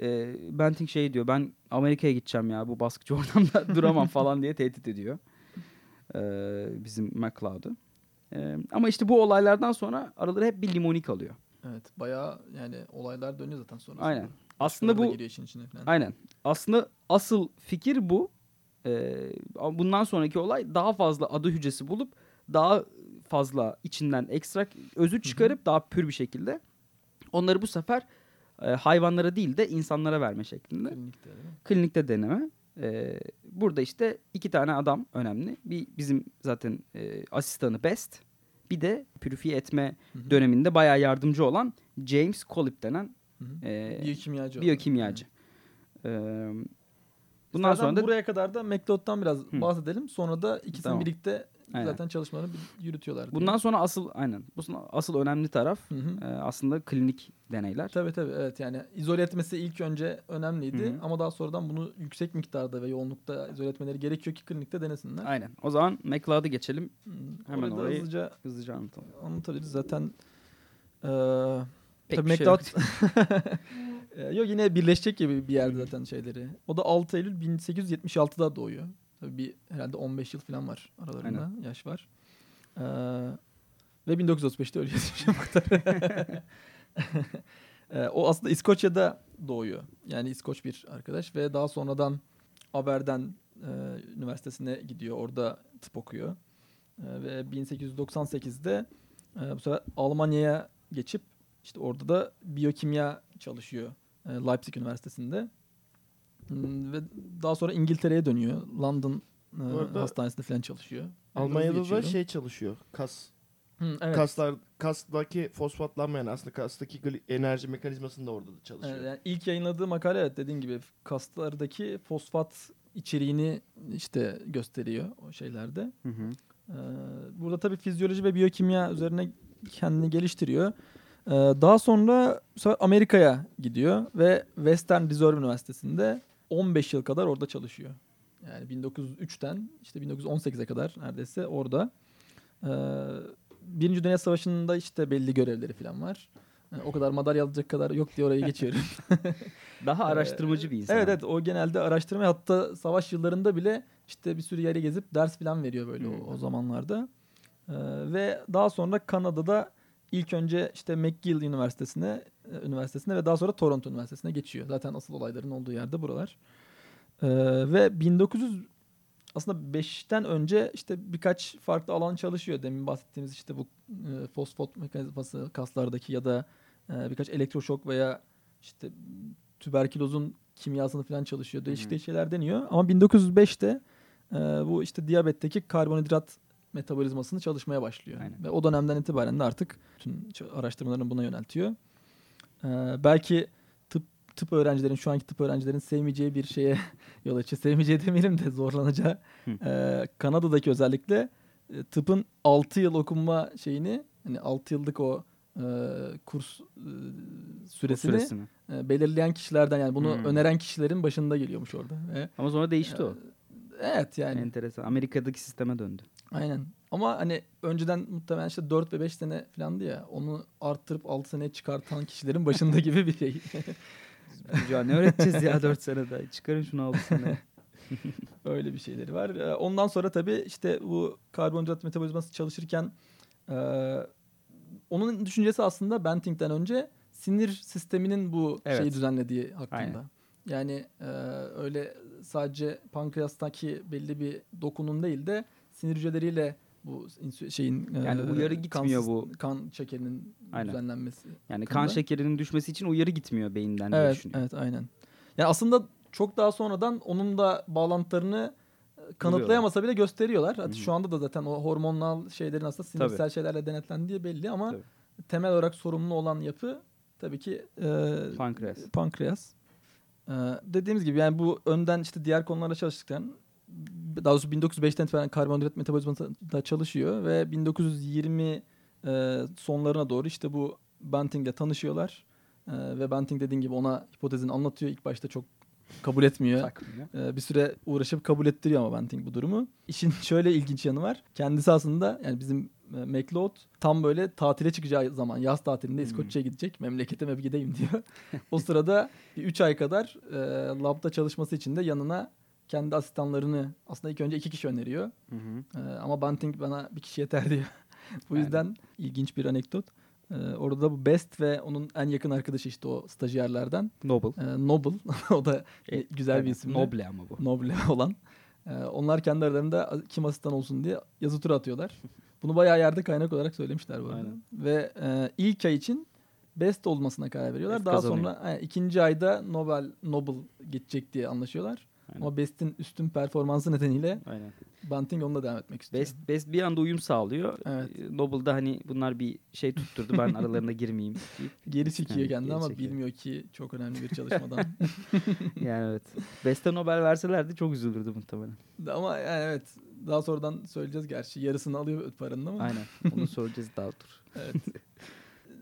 E, Benting şey diyor ben Amerika'ya gideceğim ya bu baskıcı ortamda duramam falan diye tehdit ediyor. E, bizim McLeod'u. E, ama işte bu olaylardan sonra araları hep bir limonik alıyor. Evet bayağı yani olaylar dönüyor zaten sonra. Aynen. Aslında bu işin içine falan. Aynen. Aslında asıl fikir bu. Ee, bundan sonraki olay daha fazla adı hücresi bulup daha fazla içinden ekstrak özü çıkarıp daha pür bir şekilde onları bu sefer e, hayvanlara değil de insanlara verme şeklinde. Klinikte? Klinikte deneme. Ee, burada işte iki tane adam önemli. Bir bizim zaten e, asistanı Best. Bir de pürifiye etme Hı hı. döneminde bayağı yardımcı olan James Collip denen Hı hı. e, Biyokimyacı. biyokimyacı. Ee, bundan Zaten sonra da buraya kadar da McLeod'dan biraz Hı. bahsedelim. Sonra da ikisini Tamam. birlikte Aynen. zaten çalışmalarını yürütüyorlar. bundan sonra asıl aynen bu asıl önemli taraf Hı hı. e, aslında klinik deneyler. Tabii tabii evet yani izole etmesi ilk önce önemliydi Hı hı. ama daha sonradan bunu yüksek miktarda ve yoğunlukta izole etmeleri gerekiyor ki klinikte denesinler. Aynen. O zaman McLeod'a geçelim. Hmm, Hemen orayı da orayı- hızlıca Hızlıca anlatalım. anlatabiliriz zaten. Ee, Pek tabii şey McLeod Ee, Yok yine birleşecek gibi bir yerde zaten şeyleri. O da 6 Eylül 1876'da doğuyor. Tabii bir herhalde 15 yıl falan var aralarında yaş var. Ee, ve 1935'te ölüyor. Şimdi bu kadar. Ee, o aslında İskoçya'da doğuyor. Yani İskoç bir arkadaş ve daha sonradan Aberdeen e, Üniversitesi'ne gidiyor. Orada tıp okuyor. E, ve 1898'de e, bu sefer Almanya'ya geçip işte orada da biyokimya çalışıyor e, Leipzig Üniversitesi'nde. Ve daha sonra İngiltere'ye dönüyor. London e, hastanesinde falan çalışıyor. Almanya'da da şey çalışıyor. Kas. Hı, evet. Kaslar kastaki fosfatlanmayan aslında kastaki enerji mekanizmasını da orada da çalışıyor. Evet, yani ilk yayınladığı makale evet dediğin gibi kaslardaki fosfat içeriğini işte gösteriyor o şeylerde. Hı hı. Ee, burada tabii fizyoloji ve biyokimya üzerine kendini geliştiriyor. Ee, daha sonra Amerika'ya gidiyor ve Western Reserve Üniversitesi'nde 15 yıl kadar orada çalışıyor. Yani 1903'ten işte 1918'e kadar neredeyse orada. Ee, Birinci Dünya Savaşı'nda işte belli görevleri falan var. Ee, o kadar madalya alacak kadar yok diye oraya geçiyorum. Daha araştırmacı bir insan. Evet evet o genelde araştırma hatta savaş yıllarında bile işte bir sürü yere gezip ders falan veriyor böyle o, o zamanlarda. Ee, ve daha sonra Kanada'da ilk önce işte McGill Üniversitesi'ne e, üniversitesine ve daha sonra Toronto Üniversitesi'ne geçiyor. Zaten asıl olayların olduğu yerde buralar. Ee, ve 1900 aslında 5'ten önce işte birkaç farklı alan çalışıyor. Demin bahsettiğimiz işte bu e, fosfat mekanizması kaslardaki ya da e, birkaç elektroşok veya işte tüberkülozun kimyasını falan çalışıyor. Değişik değişik şeyler deniyor. Ama 1905'te e, bu işte diyabetteki karbonhidrat metabolizmasını çalışmaya başlıyor. Aynen. Ve o dönemden itibaren de artık bütün araştırmalarını buna yöneltiyor. E, belki tıp tıp öğrencilerin şu anki tıp öğrencilerin sevmeyeceği bir şeye yol açıyor. Sevmeyeceği demeyelim de zorlanacağı. Hı. E, Kanada'daki özellikle e, tıpın 6 yıl okunma şeyini hani 6 yıllık o e, kurs e, süresini Süresini. e, belirleyen kişilerden yani bunu Hmm. öneren kişilerin başında geliyormuş orada. Ve, Ama sonra değişti o. evet yani Enteresan. Amerika'daki sisteme döndü. Aynen. Ama hani önceden muhtemelen işte 4 ve 5 sene falandı ya onu arttırıp 6 seneye çıkartan kişilerin başında gibi bir şey. Çocuğa ne öğreteceğiz ya 4 senede? Çıkarın şunu 6 sene. Öyle bir şeyleri var. Ee, Ondan sonra tabii işte bu karbonhidrat metabolizması çalışırken e, onun düşüncesi aslında Banting'den önce sinir sisteminin bu Evet. şeyi düzenlediği hakkında. Aynen. Yani e, öyle sadece pankreastaki belli bir dokunun değil de sinir hücreleriyle bu şeyin e, Yani uyarı kan gitmiyor sis- bu. kan şekerinin Aynen. düzenlenmesi. Yani kan hakkında. şekerinin düşmesi için uyarı gitmiyor beyinden diye Evet, düşünüyorum. evet aynen. Yani aslında çok daha sonradan onun da bağlantılarını kanıtlayamasa bile gösteriyorlar. Hatta şu anda da zaten o hormonal şeylerin aslında sinirsel Tabii. şeylerle denetlendiği belli ama Tabii. temel olarak sorumlu olan yapı tabii ki e, Pankreas. pankreas. E, dediğimiz gibi yani bu önden işte diğer konularda çalıştıktan daha doğrusu 1905'ten itibaren karbonhidrat metabolizmasında çalışıyor ve 1920 e, sonlarına doğru işte bu Banting'le tanışıyorlar. E, ve Banting dediğin gibi ona hipotezini anlatıyor. İlk başta çok kabul etmiyor. Ee, bir süre uğraşıp kabul ettiriyor ama Banting bu durumu. İşin şöyle ilginç yanı var. Kendisi aslında yani bizim e, McLeod tam böyle tatile çıkacağı zaman yaz tatilinde İskoçya'ya gidecek. Memleketime bir gideyim diyor. o sırada 3 ay kadar e, labda çalışması için de yanına kendi asistanlarını aslında ilk önce iki kişi öneriyor. Hı hı. E, ama Banting bana bir kişi yeter diyor. bu Yani. yüzden ilginç bir anekdot. E, orada bu Best ve onun en yakın arkadaşı işte o stajyerlerden Noble. e, Noble. o da E, güzel bir isim. Noble ama bu. Noble olan. Ee, onlar kendi aralarında kim asistan olsun diye yazı tura atıyorlar. Bunu bayağı yerde kaynak olarak söylemişler bu arada. Aynen. Ve e, ilk ay için best olmasına karar veriyorlar. Best Daha kazanıyor. sonra e, ikinci ayda Nobel Noble geçecek diye anlaşıyorlar. Aynen. Ama Best'in üstün performansı nedeniyle Aynen. Banting onunla devam etmek istiyor. Best, Best bir anda uyum sağlıyor. Evet. Ee, Noble'da hani bunlar bir şey tutturdu ben aralarına girmeyeyim deyip. Geri çekiyor Yani kendini ama çekiyor. bilmiyor ki çok önemli bir çalışmadan. Yani evet. Best'e Nobel verselerdi çok üzülürdü muhtemelen. ama yani evet daha sonradan söyleyeceğiz gerçi. Yarısını alıyor paranın ama. Aynen. Onu soracağız daha dur. Evet.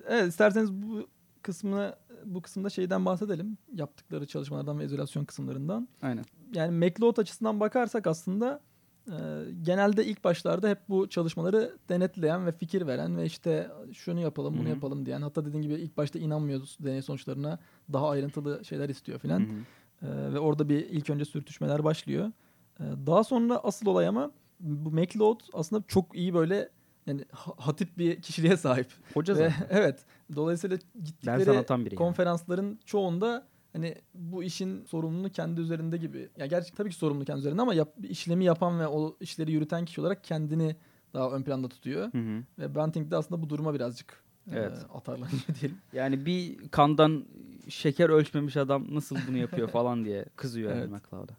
evet isterseniz bu kısmını bu kısımda şeyden bahsedelim. Yaptıkları çalışmalardan ve izolasyon kısımlarından. Aynen. Yani McLeod açısından bakarsak aslında e, genelde ilk başlarda hep bu çalışmaları denetleyen ve fikir veren ve işte şunu yapalım bunu Hı hı. yapalım diyen. Hatta dediğim gibi ilk başta inanmıyoruz deney sonuçlarına. Daha ayrıntılı şeyler istiyor filan. E, ve orada bir ilk önce sürtüşmeler başlıyor. E, daha sonra asıl olay ama bu McLeod aslında çok iyi böyle yani ha- hatip bir kişiliğe sahip. Hoca Ve zaten. evet. Dolayısıyla gittikleri biri. yani. konferansların çoğunda hani bu işin sorumluluğu kendi üzerinde gibi. Ya gerçi tabii ki sorumluluğu kendi üzerinde ama yap, işlemi yapan ve o işleri yürüten kişi olarak kendini daha ön planda tutuyor. Hı hı. Ve Banting de aslında bu duruma birazcık Evet. e, atarlanıyor diyelim. Yani bir kandan şeker ölçmemiş adam nasıl bunu yapıyor falan diye kızıyor Evet. McLeod'a.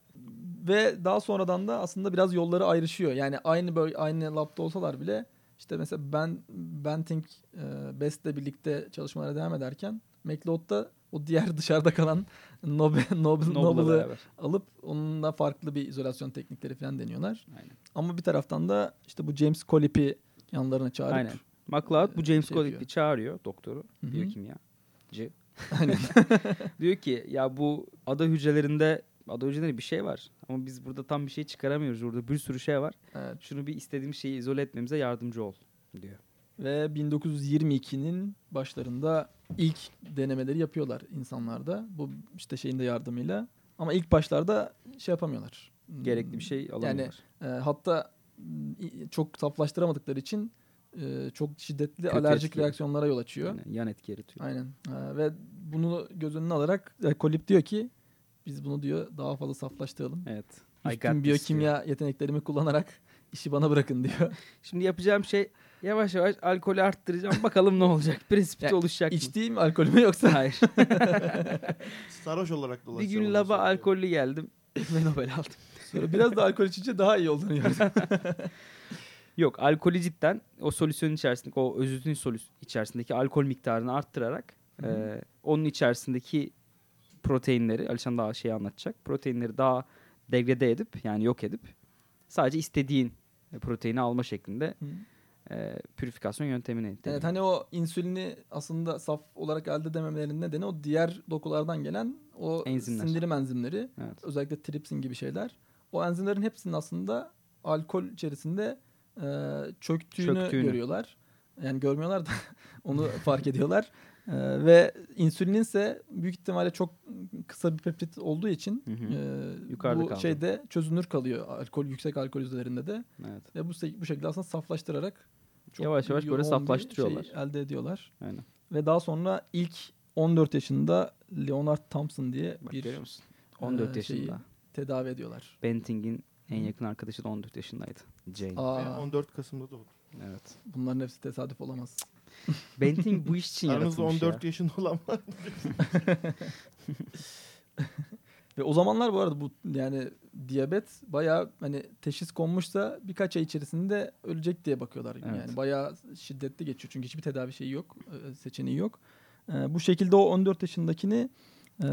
Ve daha sonradan da aslında biraz yolları ayrışıyor. Yani aynı böyle aynı labda olsalar bile işte mesela ben Banting e, Best'le birlikte çalışmalara devam ederken McLeod da o diğer dışarıda kalan Nobel, Nobel, Nobel'ı alıp onunla farklı bir izolasyon teknikleri falan deniyorlar. Aynen. Ama bir taraftan da işte bu James Colip'i yanlarına çağırıp Aynen. McLeod bu James şey yapıyor. çağırıyor doktoru. Biyokimyacı. Aynen. Diyor ki ya bu ada hücrelerinde ada hücrelerinde bir şey var. Ama biz burada tam bir şey çıkaramıyoruz. Burada bir sürü şey var. evet. Şunu bir istediğim şeyi izole etmemize yardımcı ol diyor. Ve 1922'nin başlarında ilk denemeleri yapıyorlar insanlarda. Bu işte şeyin de yardımıyla. Ama ilk başlarda şey yapamıyorlar. Gerekli bir şey alamıyorlar. E, hatta m, i- çok saflaştıramadıkları için e, çok şiddetli Kötü alerjik etki. reaksiyonlara yol açıyor. Yani yan etki yaratıyor. Aynen. E, ve bunu göz önüne alarak e, Kolip diyor ki biz bunu diyor daha fazla saflaştıralım. Evet. Üstün biyokimya yeteneklerimi kullanarak işi bana bırakın diyor. Şimdi yapacağım şey yavaş yavaş alkolü arttıracağım. Bakalım ne olacak. Prensipte Ya, oluşacak mı? İçtiğim alkol mü yoksa? Hayır. Sarhoş olarak bir dolaşıyor. gün laba alkollü geldim ve Nobel aldım. Sonra biraz da alkol içince daha iyi olduğunu gördüm. Yok alkolü cidden o solüsyonun içerisindeki o özütün solüs içerisindeki alkol miktarını arttırarak e, onun içerisindeki proteinleri Alişan daha şey anlatacak. Proteinleri daha degrade edip yani yok edip sadece istediğin proteini alma şeklinde e, pürifikasyon yöntemini Evet deniyor. hani o insülini aslında saf olarak elde edememelerinin nedeni o diğer dokulardan gelen o Enzimler. sindirim enzimleri. Evet. Özellikle tripsin gibi şeyler. O enzimlerin hepsinin aslında alkol içerisinde e, çöktüğünü, Çöktüğünü. görüyorlar. Yani görmüyorlar da onu fark ediyorlar. E, ve insülinin ise büyük ihtimalle çok kısa bir peptit olduğu için Hı hı. e, Yukarıda bu kaldı. şeyde çözünür kalıyor alkol yüksek alkol yüzdelerinde de. Evet. Ve bu, bu şekilde aslında saflaştırarak çok Yavaş yavaş böyle saflaştırıyorlar. Şey elde ediyorlar. Aynen. Ve daha sonra ilk 14 yaşında Leonard Thompson diye Bak bir görüyor musun? 14 e, yaşında. tedavi ediyorlar. Benting'in en yakın arkadaşı da 14 yaşındaydı. Jane. Aa, 14 Kasım'da doğdu. Evet. bunların hepsi tesadüf olamaz. Benting bu iş için Aranızda yaratılmış 14 ya. yaşında olan var. Ve o zamanlar bu arada bu yani diyabet bayağı hani teşhis konmuşsa birkaç ay içerisinde ölecek diye bakıyorlar. Evet. Yani bayağı şiddetli geçiyor. Çünkü hiçbir tedavi şeyi yok, e, seçeneği yok. E, bu şekilde o 14 yaşındakini e,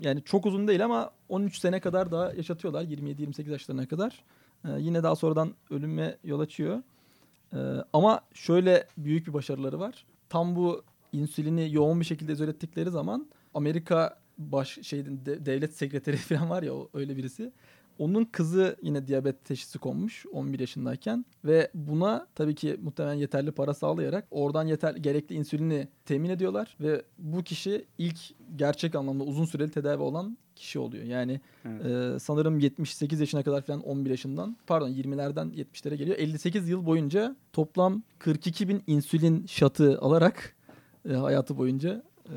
yani çok uzun değil ama 13 sene kadar daha yaşatıyorlar. 27-28 yaşlarına kadar. E, yine daha sonradan ölüme yol açıyor. E, ama şöyle büyük bir başarıları var. Tam bu insülini yoğun bir şekilde izole ettikleri zaman Amerika baş şeyin de- devlet sekreteri falan var ya öyle birisi. Onun kızı yine diyabet teşhisi konmuş 11 yaşındayken ve buna tabii ki muhtemelen yeterli para sağlayarak oradan yeter gerekli insülini temin ediyorlar ve bu kişi ilk gerçek anlamda uzun süreli tedavi olan kişi oluyor. Yani Evet. e, sanırım 78 yaşına kadar falan 11 yaşından pardon 20'lerden 70'lere geliyor. 58 yıl boyunca toplam 42 bin insülin şatı alarak e, hayatı boyunca e,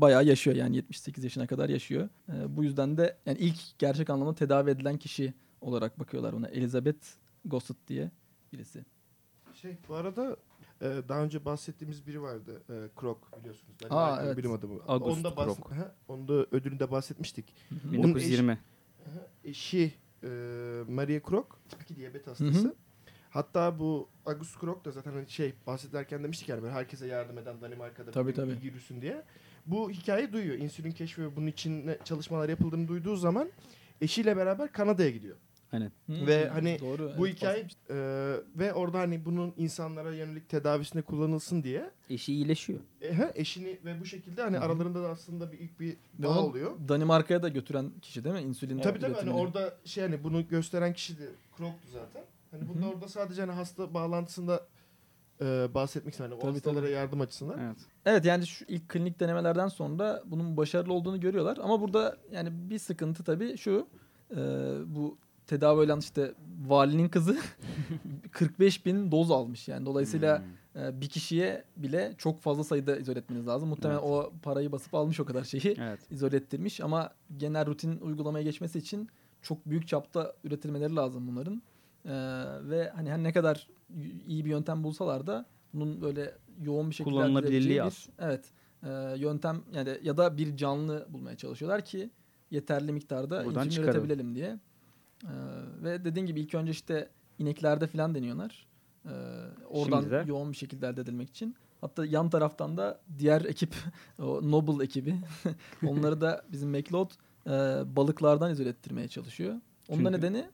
bayağı yaşıyor yani 78 yaşına kadar yaşıyor. E, bu yüzden de yani ilk gerçek anlamda tedavi edilen kişi olarak bakıyorlar ona. Elizabeth Gossett diye birisi. Şey bu arada e, daha önce bahsettiğimiz biri vardı. E, Krok biliyorsunuz. Aa, Danimarkalı evet. Bilim adamı. August Onda bahs- Krok. Ha, Onda ödülünde bahsetmiştik. Onun 1920. Eşi e, Maria Krok ki diyabet hastası. Hı hı. Hatta bu August Krok da zaten hani şey bahsederken demiştik yani böyle herkese yardım eden Danimarka'da Tabii, bir tabii. bilgi yürüsün diye. Bu hikayeyi duyuyor. İnsülin keşfi ve bunun için ne çalışmalar yapıldığını duyduğu zaman eşiyle beraber Kanada'ya gidiyor. Aynen. Ve hani Doğru, Bu evet, hikaye e, ve orada hani bunun insanlara yönelik tedavisine kullanılsın diye Eşi iyileşiyor. e, ha, eşini ve bu şekilde hani aralarında da aslında bir ilk bir bağ onu oluyor. Danimarka'ya da götüren kişi değil mi? İnsülin Tabii tabii hani orada şey hani bunu gösteren kişi de Krok'tu zaten. Hani bunda orada sadece hani hasta bağlantısında e, bahsetmek için hani o Tabii, hastalara tabii. yardım açısından. Evet. Evet yani şu ilk klinik denemelerden sonra bunun başarılı olduğunu görüyorlar. Ama burada yani bir sıkıntı tabii şu. e, bu tedavi olan işte valinin kızı 45 bin doz almış yani. Dolayısıyla Hmm. e, bir kişiye bile çok fazla sayıda izole etmeniz lazım. Muhtemelen Evet. o parayı basıp almış o kadar şeyi Evet. izole ettirmiş. Ama genel rutin uygulamaya geçmesi için çok büyük çapta üretilmeleri lazım bunların. E, ve hani her ne kadar iyi bir yöntem bulsalar da bunun böyle yoğun bir şekilde Kullanılabilirliği az. Evet. e, yöntem yani ya da bir canlı bulmaya çalışıyorlar ki yeterli miktarda Buradan çıkaralım. üretebilelim diye. E, ve dediğin gibi ilk önce işte ineklerde falan deniyorlar. E, oradan Şimdi de- yoğun bir şekilde elde edilmek için. Hatta yan taraftan da diğer ekip, o Noble ekibi, onları da bizim McLeod e, balıklardan izole ettirmeye çalışıyor. Onun da Çünkü- nedeni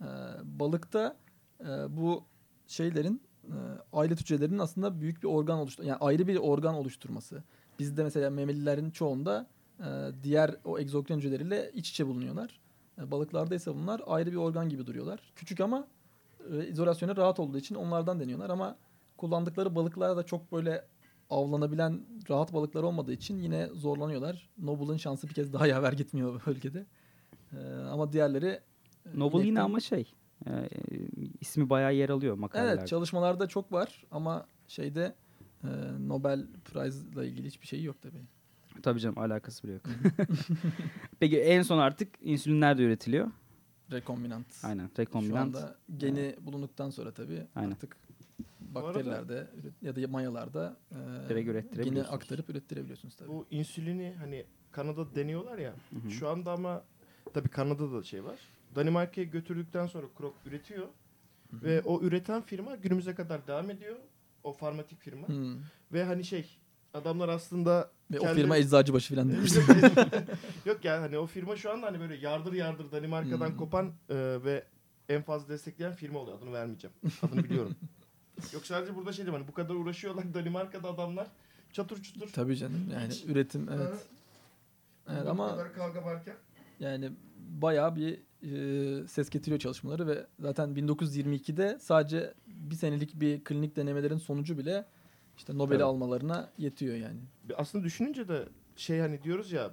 e, balıkta e, bu şeylerin e, aile hücrelerinin aslında büyük bir organ oluştur yani ayrı bir organ oluşturması. Bizde mesela memelilerin çoğunda e, diğer o egzokrin hücreleriyle iç içe bulunuyorlar. E, balıklarda ise bunlar ayrı bir organ gibi duruyorlar. Küçük ama e, izolasyona rahat olduğu için onlardan deniyorlar ama kullandıkları balıklar da çok böyle avlanabilen rahat balıklar olmadığı için yine zorlanıyorlar. Noble'ın şansı bir kez daha yaver gitmiyor bu bölgede. E, ama diğerleri e, Noble yine ama şey e, ismi bayağı yer alıyor makalelerde. Evet çalışmalarda çok var ama şeyde e, Nobel Prize'la ilgili hiçbir şey yok tabii. Tabii canım alakası bile yok. Peki en son artık insülin nerede üretiliyor? Rekombinant. Aynen Şu rekombinant. anda geni bulunduktan sonra tabii Aynen. artık bakterilerde ya da mayalarda e, geni aktarıp ürettirebiliyorsunuz tabii. Bu insülini hani Kanada deniyorlar ya. Hı hı. Şu anda ama tabii Kanada'da da şey var. Danimarka'ya götürdükten sonra Krok üretiyor. Ve o üreten firma günümüze kadar devam ediyor. O farmatik firma. Hmm. Ve hani şey adamlar aslında Ve o kendi- firma Eczacıbaşı falan demiş. Yok yani hani o firma şu anda hani böyle yardır yardır Danimarka'dan Hmm. kopan e, ve en fazla destekleyen firma oluyor. Adını vermeyeceğim. Adını biliyorum. Yok sadece burada şey diyeyim hani bu kadar uğraşıyorlar Danimarka'da adamlar çatır çutur. tabii canım yani Hiç- üretim Ha, evet. Evet bu ama kadar kavga varken. yani bayağı bir e, ses getiriyor çalışmaları ve zaten 1922'de sadece bir senelik bir klinik denemelerin sonucu bile işte Nobel'i Tabii. almalarına yetiyor yani. Aslında düşününce de şey hani diyoruz ya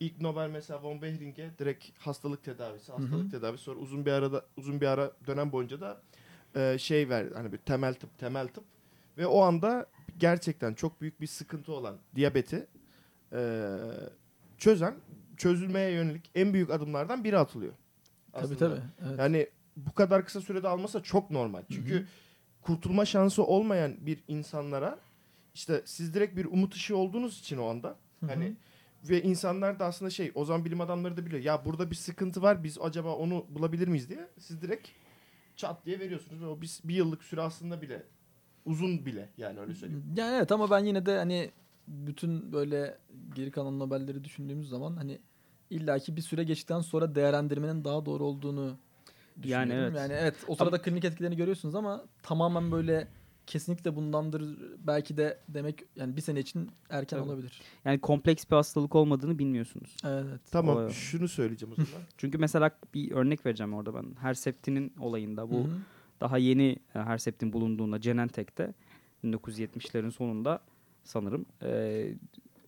ilk Nobel mesela von Behring'e direkt hastalık tedavisi, hastalık hı. tedavisi sonra uzun bir arada uzun bir ara dönem boyunca da e, şey ver hani bir temel tıp, temel tıp ve o anda gerçekten çok büyük bir sıkıntı olan diyabeti e, çözen, çözülmeye yönelik en büyük adımlardan biri atılıyor. Tabii aslında. tabii. Evet. Yani bu kadar kısa sürede almasa çok normal. Çünkü kurtulma şansı olmayan bir insanlara işte siz direkt bir umut ışığı olduğunuz için o anda hani ve insanlar da aslında şey o zaman bilim adamları da biliyor. Ya burada bir sıkıntı var biz acaba onu bulabilir miyiz diye. Siz direkt çat diye veriyorsunuz ve o bir, bir yıllık süre aslında bile uzun bile yani öyle söyleyeyim. Yani evet ama ben yine de hani bütün böyle geri kalan Nobel'leri düşündüğümüz zaman hani illaki bir süre geçtikten sonra değerlendirmenin daha doğru olduğunu Yani evet. Yani evet o sırada klinik etkilerini görüyorsunuz ama tamamen böyle kesinlikle bundandır belki de demek yani bir sene için erken Tabii. olabilir. Yani kompleks bir hastalık olmadığını bilmiyorsunuz. Evet. evet. Tamam o. şunu söyleyeceğim o zaman. Çünkü mesela bir örnek vereceğim orada ben. Herceptin'in olayında bu Hı hı. daha yeni e, Herceptin bulunduğunda Genentech'te 1970'lerin sonunda sanırım e,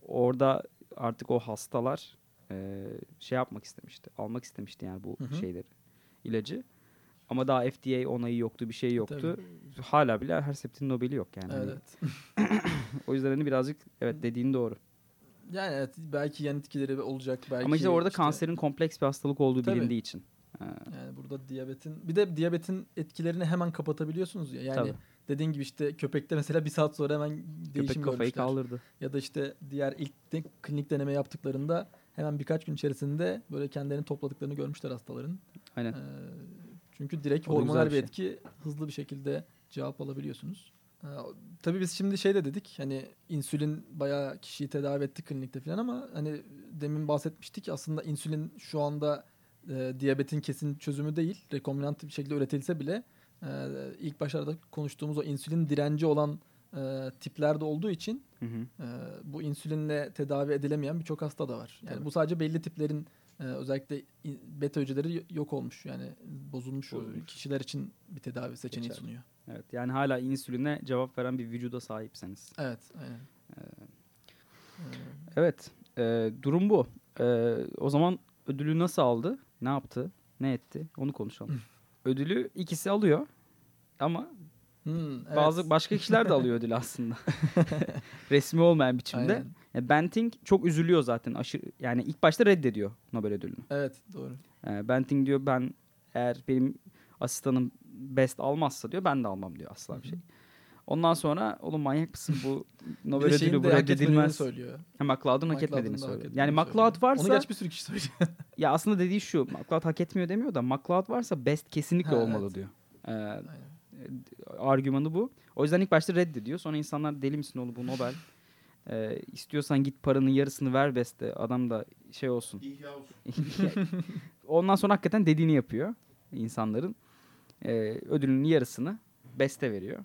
orada artık o hastalar e, şey yapmak istemişti. Almak istemişti yani bu Hı hı. şeyleri ilacı. Ama daha FDA onayı yoktu, bir şey yoktu. Tabii. Hala bile Herceptin Nobel'i yok yani. Hani Evet. o yüzden hani birazcık evet dediğin doğru. Yani evet belki yan etkileri olacak belki. Ama işte orada kanserin kompleks bir hastalık olduğu Tabii. bilindiği için. E, Yani burada diyabetin bir de diyabetin etkilerini hemen kapatabiliyorsunuz ya. Yani Tabii. dediğin gibi işte köpekte mesela bir saat sonra hemen değişim köpek kafayı görmüşler. kaldırdı. Ya da işte diğer ilk de klinik deneme yaptıklarında hemen birkaç gün içerisinde böyle kendilerini topladıklarını görmüşler hastaların. Aynen. Ee, çünkü direkt hormonal bir bir etki hızlı bir şekilde cevap alabiliyorsunuz. Ee, tabii biz şimdi şey de dedik hani insülin bayağı kişiyi tedavi etti klinikte falan ama hani demin bahsetmiştik aslında insülin şu anda e, diyabetin kesin çözümü değil. Rekombinant bir şekilde üretilse bile e, ilk başlarda konuştuğumuz o insülin direnci olan e, tiplerde olduğu için Hı hı. e, bu insülinle tedavi edilemeyen birçok hasta da var. Yani Tabii. bu sadece belli tiplerin e, özellikle beta hücreleri yok olmuş yani bozulmuş, Bozulmuş. kişiler için bir tedavi seçeneği Geçerli. sunuyor. Evet yani hala insüline cevap veren bir vücuda sahipseniz. Evet, aynen. Evet e, durum bu. E, o zaman ödülü nasıl aldı? Ne yaptı? Ne etti? Onu konuşalım. ödülü ikisi alıyor ama Hmm, evet. bazı başka kişiler de alıyor ödülü aslında. Resmi olmayan biçimde. Aynen. Yani Banting çok üzülüyor zaten. Aşırı, yani ilk başta reddediyor Nobel ödülünü. Evet, doğru. E, Banting diyor ben eğer benim asistanım best almazsa diyor ben de almam diyor asla bir şey. Ondan sonra oğlum manyak mısın bu Nobel ödülü bu reddedilmez. söylüyor. Ha, McLeod'un hak etmediğini söylüyor. Yani. McLeod varsa Onu gerçi bir sürü kişi söylüyor. ya aslında dediği şu McLeod hak etmiyor demiyor da McLeod varsa best kesinlikle Ha, olmalı evet. diyor. Ee, Aynen. Argümanı bu. O yüzden ilk başta reddediyor. Sonra insanlar deli misin oğlum bu Nobel? Ee, istiyorsan git paranın yarısını ver beste. Adam da şey olsun. İhya olsun. Ondan sonra hakikaten dediğini yapıyor insanların. Ee, ödülünün yarısını beste veriyor.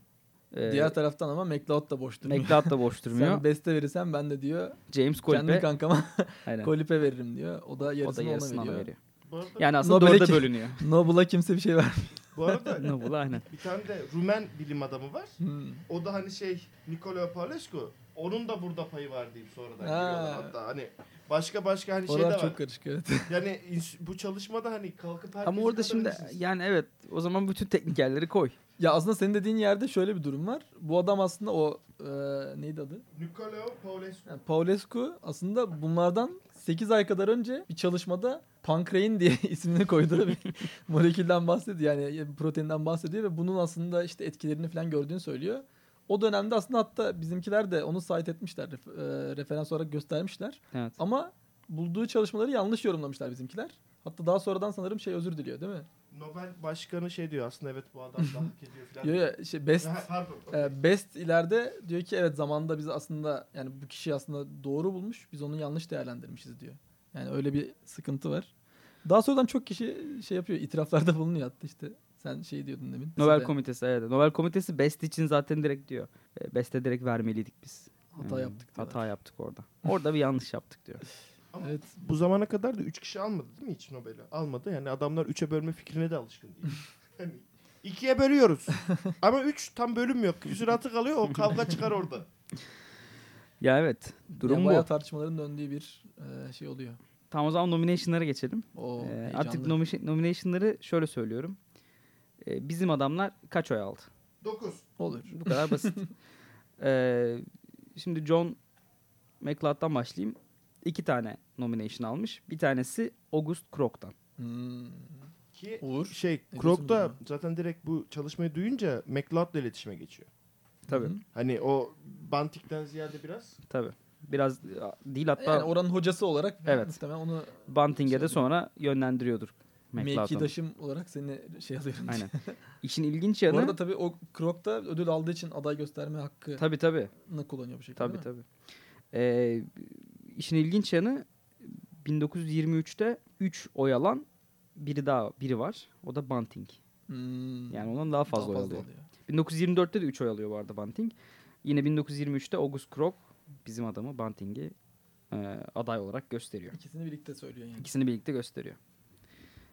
Ee, Diğer taraftan ama McLeod da boş durmuyor. McLeod da boş durmuyor. Sen beste verirsen ben de diyor James kendi Kolpe kankama. Kolipe veririm diyor. O da o da yarısını, yarısını ona veriyor. veriyor. Yani aslında Nobel'e dörde kim- bölünüyor. Nobel'a kimse bir şey vermiyor. Bu arada Nobel aynen. bir tane de Rumen bilim adamı var. Hmm. O da hani şey Nicola Paulescu. Onun da burada payı var deyip sonradan Ha. giriyorlar hatta hani başka başka hani şey de Oralar var. çok karışık evet. Yani bu çalışmada hani kalkıp herkesi Ama orada şimdi kazanırsınız. yani evet o zaman bütün teknikerleri koy. Ya aslında senin dediğin yerde şöyle bir durum var. Bu adam aslında o e, neydi adı? Nicola Paulescu. Yani Paulescu aslında bunlardan 8 ay kadar önce bir çalışmada pankrein diye ismini koyduğu bir molekülden bahsediyor. Yani bir proteinden bahsediyor ve bunun aslında işte etkilerini falan gördüğünü söylüyor. O dönemde aslında hatta bizimkiler de onu cite etmişler, ref- e, referans olarak göstermişler. Evet. Ama bulduğu çalışmaları yanlış yorumlamışlar bizimkiler. Hatta daha sonradan sanırım şey özür diliyor değil mi? Nobel başkanı şey diyor aslında evet bu adam da hak ediyor falan. Ya şey best Pardon. okey. e, best ileride diyor ki evet zamanında biz aslında yani bu kişi aslında doğru bulmuş. Biz onu yanlış değerlendirmişiz diyor. Yani öyle bir sıkıntı var. Daha sonradan çok kişi şey yapıyor, itiraflarda bulunuyor hatta işte. Sen şey diyordun demin. Nobel Size komitesi evet. Nobel komitesi best için zaten direkt diyor. E, Best'e direkt vermeliydik biz. Hata Hmm, yaptık diyorlar. Hata yaptık orada. Orada bir yanlış yaptık diyor. Ama Evet. bu zamana kadar da 3 kişi almadı değil mi hiç Nobel'i? Almadı. Yani adamlar 3'e bölme fikrine de alışkın değil. hani ikiye bölüyoruz. Ama 3 tam bölüm yok. Küsuratı kalıyor o kavga çıkar orada. Ya evet. Durum yani bu. bayağı tartışmaların döndüğü bir e, şey oluyor. Tamam o zaman nomination'lara geçelim. O Ee, artık nomi- nomination'ları şöyle söylüyorum. Ee, bizim adamlar kaç oy aldı? 9. olur. Bu kadar basit. Ee, şimdi John McLeod'dan başlayayım. İki tane nomination almış. Bir tanesi August Krog'dan. Hmm. Ki Uğur. şey Krog da zaten direkt bu çalışmayı duyunca McLeod'la iletişime geçiyor. Tabii. Hı hı. Hani o Bantik'ten ziyade biraz. Tabii. Biraz değil hatta Yani oranın hocası olarak Evet. muhtemelen onu Bunting'e de sonra yönlendiriyordur. Mevkidaşım olarak seni şey alıyorum. Aynen. İşin ilginç Bu yanı arada tabii o Krok'ta ödül aldığı için aday gösterme hakkını tabii tabii. kullanıyor bu şekilde. Tabii tabii. Ee, işin ilginç yanı 1923'te 3 oy alan biri daha biri var. O da Bunting. Hmm. Yani ondan daha fazla, Daha oy alıyor. alıyor. 1924'te de 3 oy alıyor bu arada Bunting. Yine 1923'te August Krog bizim adamı Bunting'i e, aday olarak gösteriyor. İkisini birlikte söylüyor yani. İkisini birlikte gösteriyor.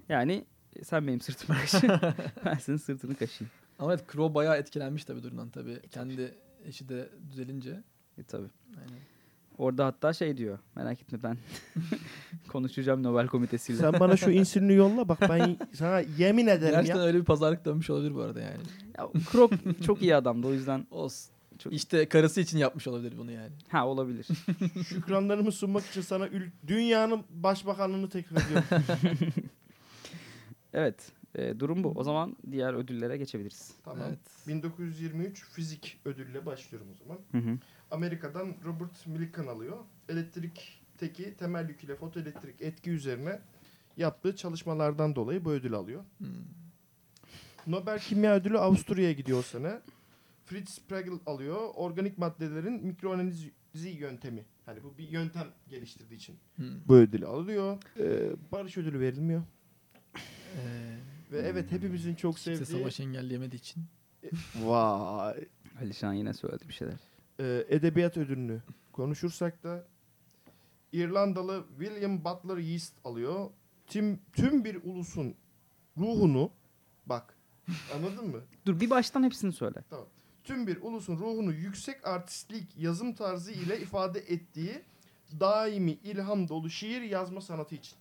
Yani e, sen benim sırtımı kaşı, ben senin sırtını kaşıyım. Ama evet Crow bayağı etkilenmiş tabii durumdan tabii. Kendi eşi de düzelince. E, tabii. Aynen. Orada hatta şey diyor. Merak etme ben konuşacağım Nobel Komitesi'yle. Sen bana şu insülini yolla bak ben sana yemin ederim Gerçekten ya. öyle bir pazarlık dönmüş olabilir bu arada yani. Ya, Krog çok iyi adamdı o yüzden. Olsun. Çok- İşte karısı için yapmış olabilir bunu yani. Ha olabilir. Şükranlarımı sunmak için sana ül- dünyanın başbakanlığını teklif ediyorum. Evet. E, durum bu. O zaman diğer ödüllere geçebiliriz. tamam. Evet. 1923 fizik ödülle başlıyorum o zaman. Hı hı. Amerika'dan Robert Millikan alıyor. Elektrikteki temel yük ile fotoelektrik etki üzerine yaptığı çalışmalardan dolayı bu ödül alıyor. Hmm. Nobel Kimya Ödülü Avusturya'ya gidiyor o sene. Fritz Pregel alıyor. Organik maddelerin mikroanalizi yöntemi. Hani bu bir yöntem geliştirdiği için Hmm. bu ödülü alıyor. Ee, barış ödülü verilmiyor. Ee, Ve evet hepimizin çok kimse sevdiği... savaşı engelleyemediği için. Vay. Alişan yine söyledi bir şeyler. Ee, edebiyat ödülünü konuşursak da İrlandalı William Butler Yeats alıyor. Tüm, tüm bir ulusun ruhunu bak anladın mı? Dur bir baştan hepsini söyle. Tüm bir ulusun ruhunu yüksek artistlik yazım tarzı ile ifade ettiği daimi ilham dolu şiir yazma sanatı için.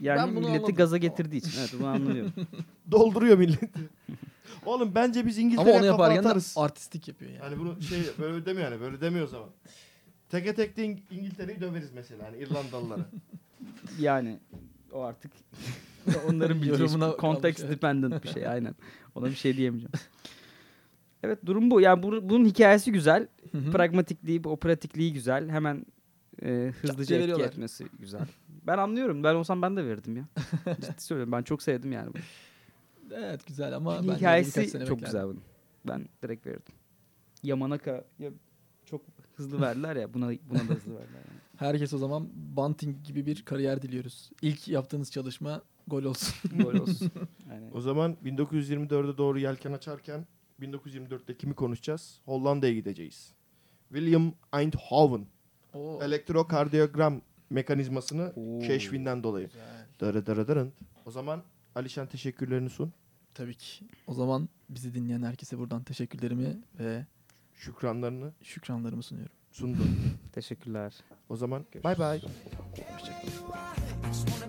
Yani Ben bunu milleti anladım. gaza getirdiği için. Evet bunu anlıyorum. Dolduruyor milleti. Oğlum bence biz Ama İngiltere'ye onu kafa yaparken de atarız. artistik yapıyor yani. Yani bunu şey böyle demiyor yani böyle demiyor o zaman. Teke tek de İng- İngiltere'yi döveriz mesela hani İrlandalılara. yani o artık onların bileceği Yorumuna iş. context evet. dependent bir şey aynen. Ona bir şey diyemeyeceğim. Evet durum bu. Yani bu- bunun hikayesi güzel. Hı hı. Pragmatikliği, o pratikliği güzel. Hemen e, hızlıca etki veriyorlar. etmesi güzel. Ben anlıyorum. Ben olsam ben de verirdim ya. Ciddi söylüyorum. Ben çok sevdim yani bunu. Evet güzel ama bence birkaç Hikayesi sene çok beklerdim. güzel bunun. Ben direkt verirdim. Yamanaka ya çok hızlı verdiler ya. Buna buna da hızlı verdiler. Yani. Herkes o zaman Bunting gibi bir kariyer diliyoruz. İlk yaptığınız çalışma gol olsun. Gol olsun. Aynen. O zaman 1924'e doğru yelken açarken 1924'te kimi konuşacağız? Hollanda'ya gideceğiz. William Eindhoven Oo. elektrokardiyogram mekanizmasını Oo. keşfinden dolayı. Güzel. Dırı dırı dırın. O zaman Alişan teşekkürlerini sun. Tabii ki. O zaman bizi dinleyen herkese buradan teşekkürlerimi ve Şükranlarını şükranlarımı sunuyorum. sundun. Teşekkürler. O zaman bay bay. Hoşçakalın.